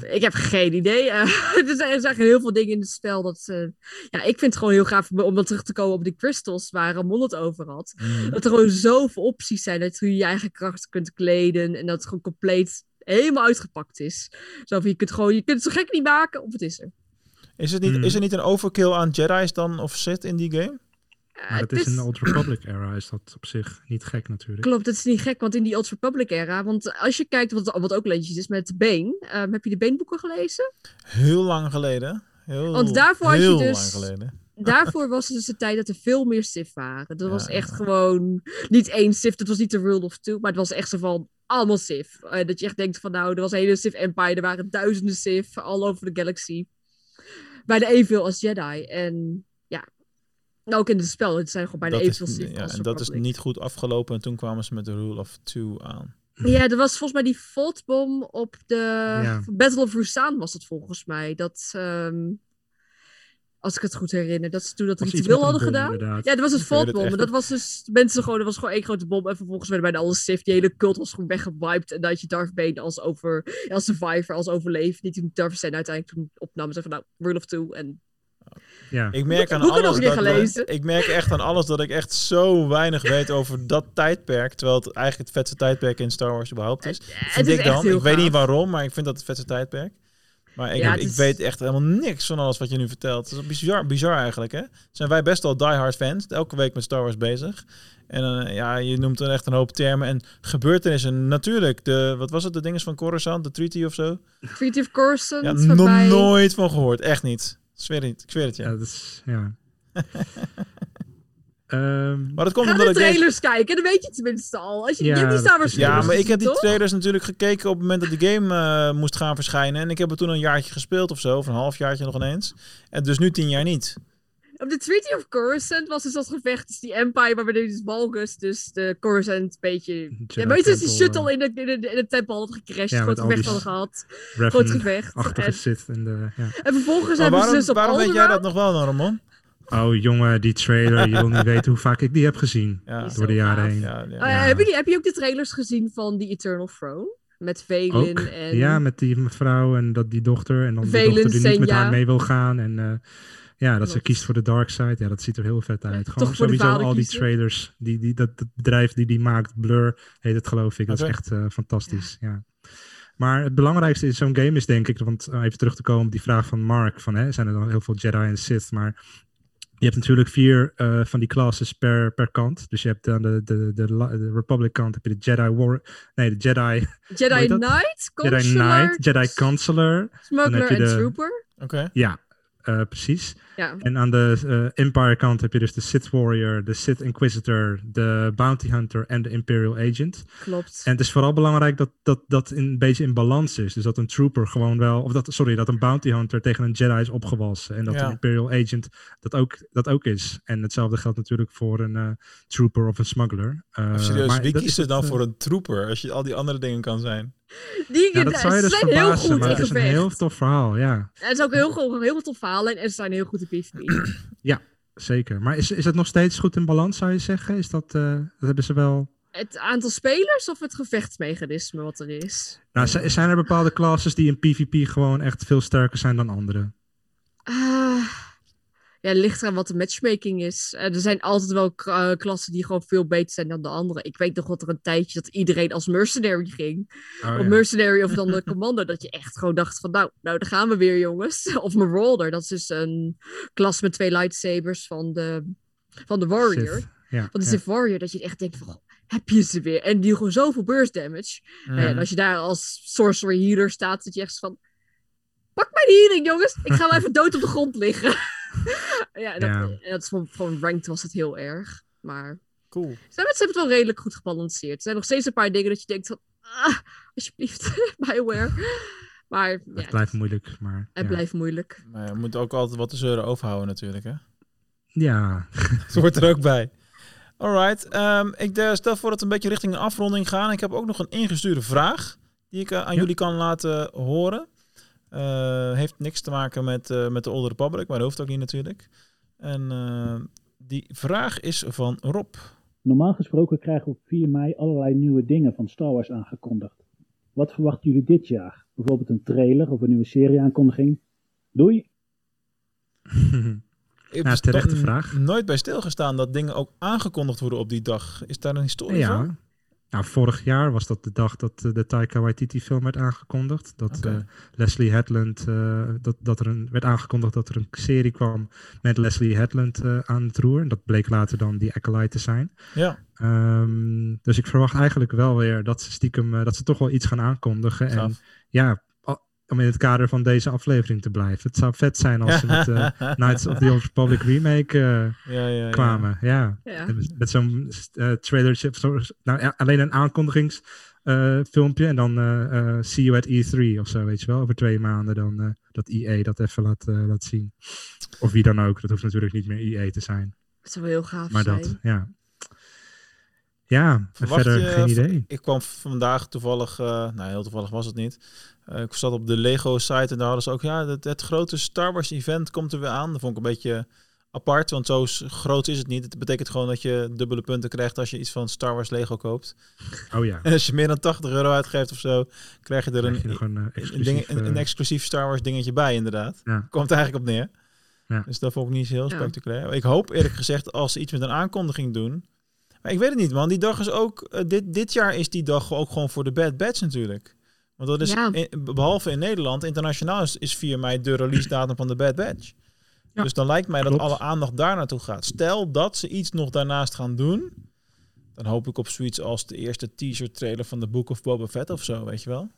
ik heb geen idee. Eh, <laughs> er zijn heel veel dingen in het spel dat... eh, ja, ik vind het gewoon heel gaaf om dan terug te komen op die crystals waar Ramon het over had. Dat er gewoon zoveel opties zijn dat je je eigen krachten kunt kleden en dat het gewoon compleet helemaal uitgepakt is. Zo je kunt gewoon, je kunt het zo gek niet maken of het is er. Is, het niet, Hmm. is er niet een overkill aan Jedi's dan of Sith in die game? Eh, Maar dat het is in de Old Republic era, is dat op zich niet gek natuurlijk. Klopt, dat is niet gek, want in die Old Republic era, want als je kijkt wat, wat ook Legends is met Bane, ehm, heb je de Bane-boeken gelezen? Heel lang geleden. Heel, Want daarvoor had je dus- lang geleden. <laughs> Daarvoor was het dus de tijd dat er veel meer Sith waren. Dat was echt ja. gewoon niet één Sith, dat was niet de Rule of Two, maar het was echt zo van allemaal Sith. Eh, dat je echt denkt van nou, er was een hele Sith Empire, er waren duizenden Sith all over de galaxy. Bijna evenveel als Jedi. En ja, ook in het spel, het zijn gewoon bijna Dat is, evenveel ja, en dat is niet goed afgelopen en toen kwamen ze met de Rule of Two aan. Ja, er was volgens mij die Voltbom op de Ja. Battle of Rusan was het volgens mij. Dat, ehm, als ik het goed herinner, dat ze toen dat Was ritueel hadden bom, gedaan. inderdaad. Ja, dat was het Voltbom. En dat was dus mensen gewoon, dat was gewoon één grote bom. En vervolgens werden bijna alle Sith, die hele cult was gewoon weggewiped. En dat je Darth Bane als, over, als survivor, als overleefd, die toen Darth Bane uiteindelijk toen opnam. Zei van nou, Rule of Two. En Ja, Ik merk aan alles dat, gelezen. ik merk echt aan alles dat ik echt zo weinig weet over dat tijdperk, terwijl het eigenlijk het vetste tijdperk in Star Wars überhaupt is. het Vind is ik dan. Ik weet niet waarom, maar ik vind dat het vetste tijdperk. Maar ik, Ja, is- weet echt helemaal niks van alles wat je nu vertelt. Het is bizar, bizar eigenlijk, hè? Zijn wij best wel diehard fans, elke week met Star Wars bezig. En eh, ja, je noemt dan echt een hoop termen en gebeurtenissen. Natuurlijk, de, wat was het, de dinges van Coruscant, de treaty of zo? Treaty of Coruscant, Ja, nog nooit van gehoord, echt niet. Ik zweer het, ik zweer het je. ja, dat is, ja. <laughs> Ehm, Maar dat komt Ga omdat de ik deze- trailers kijken, dan weet je het tenminste al. Als je, Ja, Ja, maar ik heb die toch? trailers natuurlijk gekeken op het moment dat de game eh, moest gaan verschijnen. En ik heb het toen een jaartje gespeeld of zo, of een halfjaartje nog ineens. En dus nu tien jaar niet. Op de Treaty of Coruscant was dus dat gevecht tussen die Empire, waarbij dus Balgus, dus de Coruscant een beetje... Jedi Ja, maar is die shuttle in de, in de, in de tempel had gecrashed, Ja, groot gevecht die hadden gehad. Groot gevecht. En, zit in de, ja. en vervolgens Maar hebben ze waarom dus op waarom weet jij dat nog wel, Ramon? Oh jongen, die trailer. Je wil niet weten hoe vaak ik die heb gezien. Ja. Door de jaren heen. Ja, ja. Oh ja, hebben jullie, heb je ook de trailers gezien van The Eternal Throne? Met Velen Ook, en... ja, met die mevrouw en dat, die dochter. En dan die Velen, dochter die niet met haar mee wil gaan. En eh, ja, dat ze kiest voor de dark side. Ja, dat ziet er heel vet uit. toch Gewoon voor de sowieso al die trailers. Die, die, dat, dat bedrijf die die maakt, Blur heet het geloof ik. Dat is echt eh, fantastisch. Ja. Maar het belangrijkste in zo'n game is denk ik, want eh, even terug te komen op die vraag van Mark, van hè, zijn er dan heel veel Jedi en Sith, maar je hebt natuurlijk vier eh, van die classes per, per kant. Dus je hebt aan de, de, de, de Republic kant heb je de Jedi War, nee de Jedi, <laughs> Jedi? Knight, Jedi Consular, Knight, Jedi Counselor, Smuggler en de- Trooper. Oké. ja, eh, precies. Ja, En aan de eh, Empire kant heb je dus de Sith Warrior, de Sith Inquisitor, de Bounty Hunter en de Imperial Agent. klopt. En het is vooral belangrijk dat dat, dat in, een beetje in balans is. Dus dat een trooper gewoon wel, of dat, sorry, dat een bounty hunter tegen een Jedi is opgewassen. En dat Ja. een Imperial agent dat ook, dat ook is. En hetzelfde geldt natuurlijk voor een eh, trooper of een smuggler. Eh, Maar serieus, maar wie kiest is er dan voor een trooper als je al die andere dingen kan zijn? Die, Ja, dat zou je dus zijn heel verbazen, goed maar in het is een heel tof verhaal, ja. Het is ook heel, goed- heel veel tof verhalen en ze zijn heel goed PvP. <clears throat> Zeker. Maar is, is het nog steeds goed in balans, zou je zeggen? Is dat, eh, dat hebben ze wel... het aantal spelers of het gevechtsmechanisme wat er is? Nou, zijn er bepaalde classes die in PvP gewoon echt veel sterker zijn dan andere? Ja, het ligt eraan wat de matchmaking is. Eh, er zijn altijd wel eh, klassen die gewoon veel beter zijn dan de andere. Ik weet nog wat er een tijdje dat iedereen als mercenary ging. Oh, Of ja. mercenary of dan de <laughs> commando. Dat je echt gewoon dacht van nou, nou daar gaan we weer jongens. <laughs> Of marauder, dat is dus een klas met twee lightsabers van de, van de warrior. Sith. Ja, Van de ja. Warrior, dat je echt denkt van... heb je ze weer? En die gewoon zoveel burst damage. Nou ja, en als je daar als sorcerer healer staat, dat je echt van... Pak mijn healing, jongens! Ik ga wel even dood op de grond liggen. <laughs> ja, en dat, Ja. en dat is van, van ranked was het heel erg. Maar Cool. ze hebben, ze hebben het wel redelijk goed gebalanceerd. Er zijn nog steeds een paar dingen dat je denkt van... Ah, alsjeblieft, <laughs> Bioware. Maar ja, Het blijft moeilijk, maar... het ja. blijft moeilijk. Maar je moet ook altijd wat te zeuren overhouden natuurlijk, hè? Ja, <laughs> Dat hoort er ook bij. Alright, ehm, ik eh, stel voor dat we een beetje richting een afronding gaan. Ik heb ook nog een ingestuurde vraag die ik eh, aan Ja. jullie kan laten horen. Eh, heeft niks te maken met, eh, met de Old Republic, maar dat hoeft ook niet natuurlijk. En eh, die vraag is van Rob. Normaal gesproken krijgen we op 4 mei allerlei nieuwe dingen van Star Wars aangekondigd. Wat verwachten jullie dit jaar? Bijvoorbeeld een trailer of een nieuwe serieaankondiging? Doei! Ik Ja, heb terechte vraag. nooit bij stilgestaan dat dingen ook aangekondigd worden op die dag. Is daar een historie van? Ja. Nou, vorig jaar was dat de dag dat eh, de Taika Waititi film werd aangekondigd. Dat eh, Leslie Headland, eh, dat, dat er een, werd aangekondigd dat er een serie kwam met Leslie Headland aan het roer. En dat bleek later dan die Acolyte te zijn. Ja, Ehm, dus ik verwacht eigenlijk wel weer dat ze stiekem, dat ze toch wel iets gaan aankondigen. En ja, om in het kader van deze aflevering te blijven. Het zou vet zijn als ze met eh, <laughs> Knights of the Old Republic remake eh, ja, ja, ja. kwamen. Ja. Ja. Met, zo'n eh trailer, zo- nou, ja, alleen een aankondigingsfilmpje en dan eh, eh, see you at E3 of zo, weet je wel. Over twee maanden dan eh, dat EA dat even laat, laat zien. Of wie dan ook, dat hoeft natuurlijk niet meer EA te zijn. Het zou wel heel gaaf Maar zijn. dat, ja. Ja, verder je- geen idee. Ik kwam vandaag toevallig, eh, nou heel toevallig was het niet. Eh, ik zat op de Lego site en daar hadden ze ook, ja, het, het grote Star Wars event komt er weer aan. Dat vond ik een beetje apart, want zo groot is het niet. Het betekent gewoon dat je dubbele punten krijgt als je iets van Star Wars Lego koopt. Oh ja, En <laughs> als je meer dan 80 euro uitgeeft of zo, krijg je er krijg een, je nog een, eh, een, exclusief, ding- een, een eh, exclusief Star Wars dingetje bij, inderdaad. Ja. Komt er eigenlijk op neer. Ja. Dus dat vond ik niet heel Ja. spectaculair. Ik hoop eerlijk gezegd als ze iets met een aankondiging doen. Maar ik weet het niet, man. Die dag is ook. dit, dit jaar is die dag ook gewoon voor de Bad Batch natuurlijk. Want dat is, Ja. in- behalve in Nederland, internationaal is, is 4 mei de release datum van de Bad Batch. Ja, dus dan lijkt mij dat klopt. alle aandacht daar naartoe gaat. Stel dat ze iets nog daarnaast gaan doen. Dan hoop ik op zoiets als de eerste teaser trailer van de Book of Boba Fett of zo, weet je wel.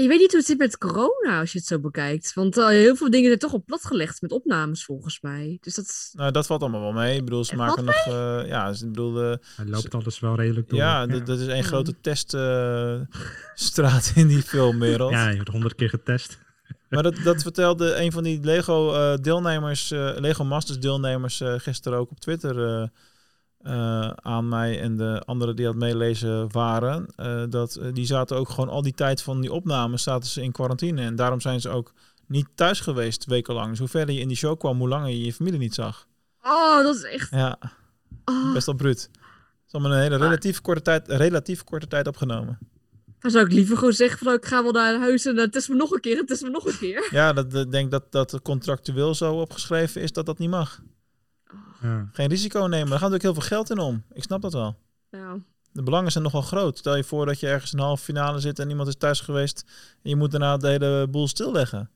Je weet niet hoe het zit met corona als je het zo bekijkt. Want eh, heel veel dingen zijn toch al platgelegd met opnames volgens mij. Dus dat is... Nou, dat valt allemaal wel mee. Ik bedoel, ze maken nog... eh, ja, ze- ik bedoel... eh, Hij loopt alles wel redelijk door. ja, dat- dat is één grote teststraat in die filmwereld. Ja, je wordt honderd keer getest. Maar dat, dat vertelde een van die Lego eh, deelnemers, eh, Lego Masters deelnemers eh, gisteren ook op Twitter eh, aan mij en de anderen die aan het meelezen waren. eh, dat, eh, die zaten ook gewoon al die tijd van die opnames zaten ze in quarantine. En daarom zijn ze ook niet thuis geweest wekenlang. Dus hoe verder je in die show kwam, hoe langer je je familie niet zag. Oh, dat is echt... Ja, Oh. best wel bruut. Het is allemaal een hele relatief korte tijd, relatief korte tijd opgenomen. Dan zou ik liever gewoon zeggen van, oh, ik ga wel naar huis en het is me nog een keer, het is me nog een keer. Ja, dat, ik denk dat dat contractueel zo opgeschreven is dat dat niet mag. Ja. Geen risico nemen. Daar gaat natuurlijk heel veel geld in om. Ik snap dat wel. Ja. De belangen zijn nogal groot. Stel je voor dat je ergens in een halve finale zit en iemand is thuis geweest en je moet daarna de hele boel stilleggen.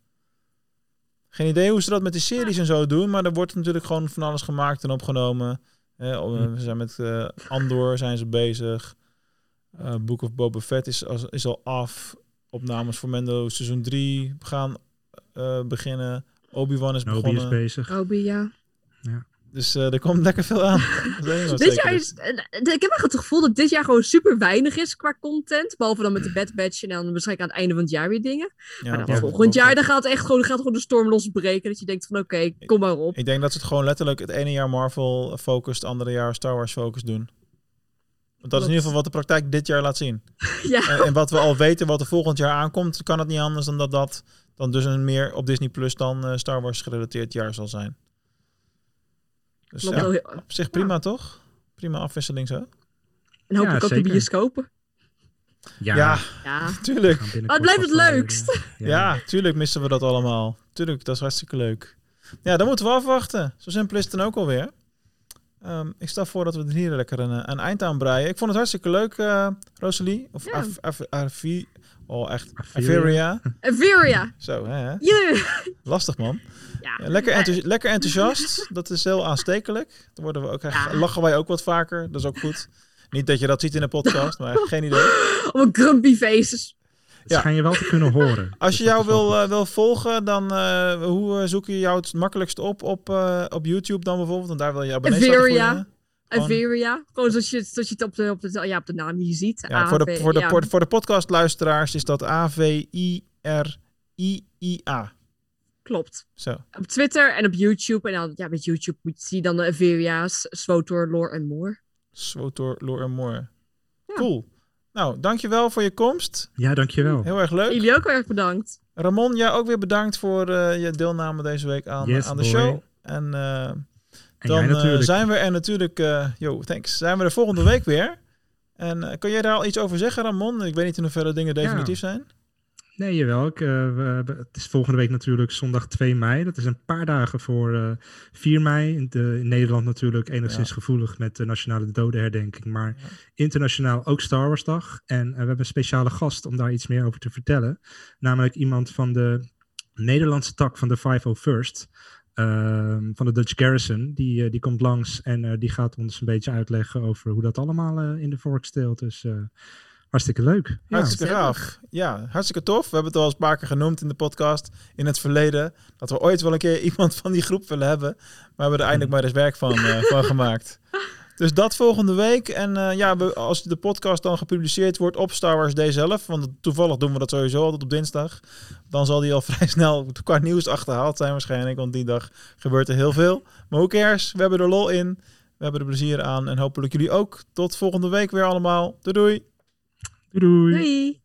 Geen idee hoe ze dat met die series en zo doen, maar er wordt natuurlijk gewoon van alles gemaakt en opgenomen. Eh, oh, we zijn met eh, Andor zijn ze bezig. Eh Book of Boba Fett is, als- is al af. Opnames voor Mendo seizoen 3 gaan eh, beginnen. Obi-Wan is Nobi begonnen. is bezig. Obi, ja. Dus eh, er komt lekker veel aan. Is Dit jaar is, eh, ik heb echt het gevoel dat dit jaar gewoon super weinig is qua content. Behalve dan met de Bad Batch en dan waarschijnlijk aan het einde van het jaar weer dingen. Ja, maar dan ja, volgend jaar dan gaat, echt gewoon, gaat gewoon de storm losbreken. Dat je denkt van oké, kom maar op. Ik denk dat ze het gewoon letterlijk het ene jaar Marvel focust, het andere jaar Star Wars focus doen. Want dat is in ieder geval wat de praktijk dit jaar laat zien. <laughs> Ja. En, en wat we al weten wat er volgend jaar aankomt, kan het niet anders dan dat dat dan dus een meer op Disney Plus dan eh, Star Wars gerelateerd jaar zal zijn. Dus Klopt ja, heel- op zich prima toch? Prima afwisseling zo. En hopelijk ook de bioscopen. Ja, Ja, Ja. tuurlijk. Maar het blijft het leukst. Ja. tuurlijk missen we dat allemaal. Tuurlijk, dat is hartstikke leuk. Ja, dan moeten we afwachten. Zo simpel is het dan ook alweer. Ehm, ik stel voor dat we er hier lekker een, een eind aan breien. Ik vond het hartstikke leuk, eh Rosalie. Of Ja. Oh, echt. Averia. Averia. Zo, hè? Yeah. Lastig, man. Ja. Ja, lekker, enthousi- lekker enthousiast. Dat is heel aanstekelijk. Dan worden we ook echt, Ja. lachen wij ook wat vaker. Dat is ook goed. Niet dat je dat ziet in een podcast, maar geen idee. <laughs> Allemaal grumpy faces. Het schijn je wel te kunnen horen. Als je jou wil, eh, wil volgen, dan eh, hoe eh, zoek je jou het makkelijkst op op, eh, op YouTube dan bijvoorbeeld? Want daar wil je abonnees laten Averia. Averia. Gewoon zoals je, zoals je het op de, op de, ja, op de naam hier ziet. Ja, voor, de, voor, de, ja. voor, de, voor de podcastluisteraars is dat A-V-I-R-I-I-A. Klopt. Zo. Op Twitter en op YouTube. En dan, ja, met YouTube moet je- zie je dan de Averia's, Swotor, Lore en More. Swotor, Loor en Moor. Cool. Nou, dankjewel voor je komst. Ja, dankjewel. Heel erg leuk. Jullie ook heel erg bedankt. Ramon, jij ook weer bedankt voor eh, je deelname deze week aan, Yes, aan de boy. show. En, eh, En dan eh, zijn we er natuurlijk... eh yo, thanks. Zijn we er volgende week <laughs> weer. En eh, kun jij daar al iets over zeggen, Ramon? Ik weet niet in hoeverre dingen definitief zijn. Nee, jawel. Ik, we, hebben- het is volgende week natuurlijk zondag 2 mei. Dat is een paar dagen voor eh 4 mei. In, de, in Nederland natuurlijk enigszins Ja. gevoelig met de Nationale Dodenherdenking. Maar internationaal ook Star Wars Dag. En we hebben een speciale gast om daar iets meer over te vertellen. Namelijk iemand van de Nederlandse tak van de 501st. Ehm, van de Dutch Garrison. Die, eh, die komt langs en eh, die gaat ons een beetje uitleggen over hoe dat allemaal eh, in de vork steelt. Dus eh, hartstikke leuk. Ja. Hartstikke gaaf. Ja, hartstikke tof. We hebben het al eens een paar keer genoemd in de podcast in het verleden. Dat we ooit wel een keer <laughs> iemand van die groep willen hebben. Maar we hebben er eindelijk maar eens werk van, eh, van gemaakt. <laughs> Dus dat volgende week. En eh, ja, we- als de podcast dan gepubliceerd wordt op Star Wars Day zelf. Want toevallig doen we dat sowieso altijd op dinsdag. Dan zal die al <laughs> vrij snel qua nieuws achterhaald zijn waarschijnlijk. Want die dag gebeurt er heel veel. Maar hoe cares? We hebben er lol in. We hebben er plezier aan. En hopelijk jullie ook. Tot volgende week weer allemaal. Doei doei. Doei doei. Doei.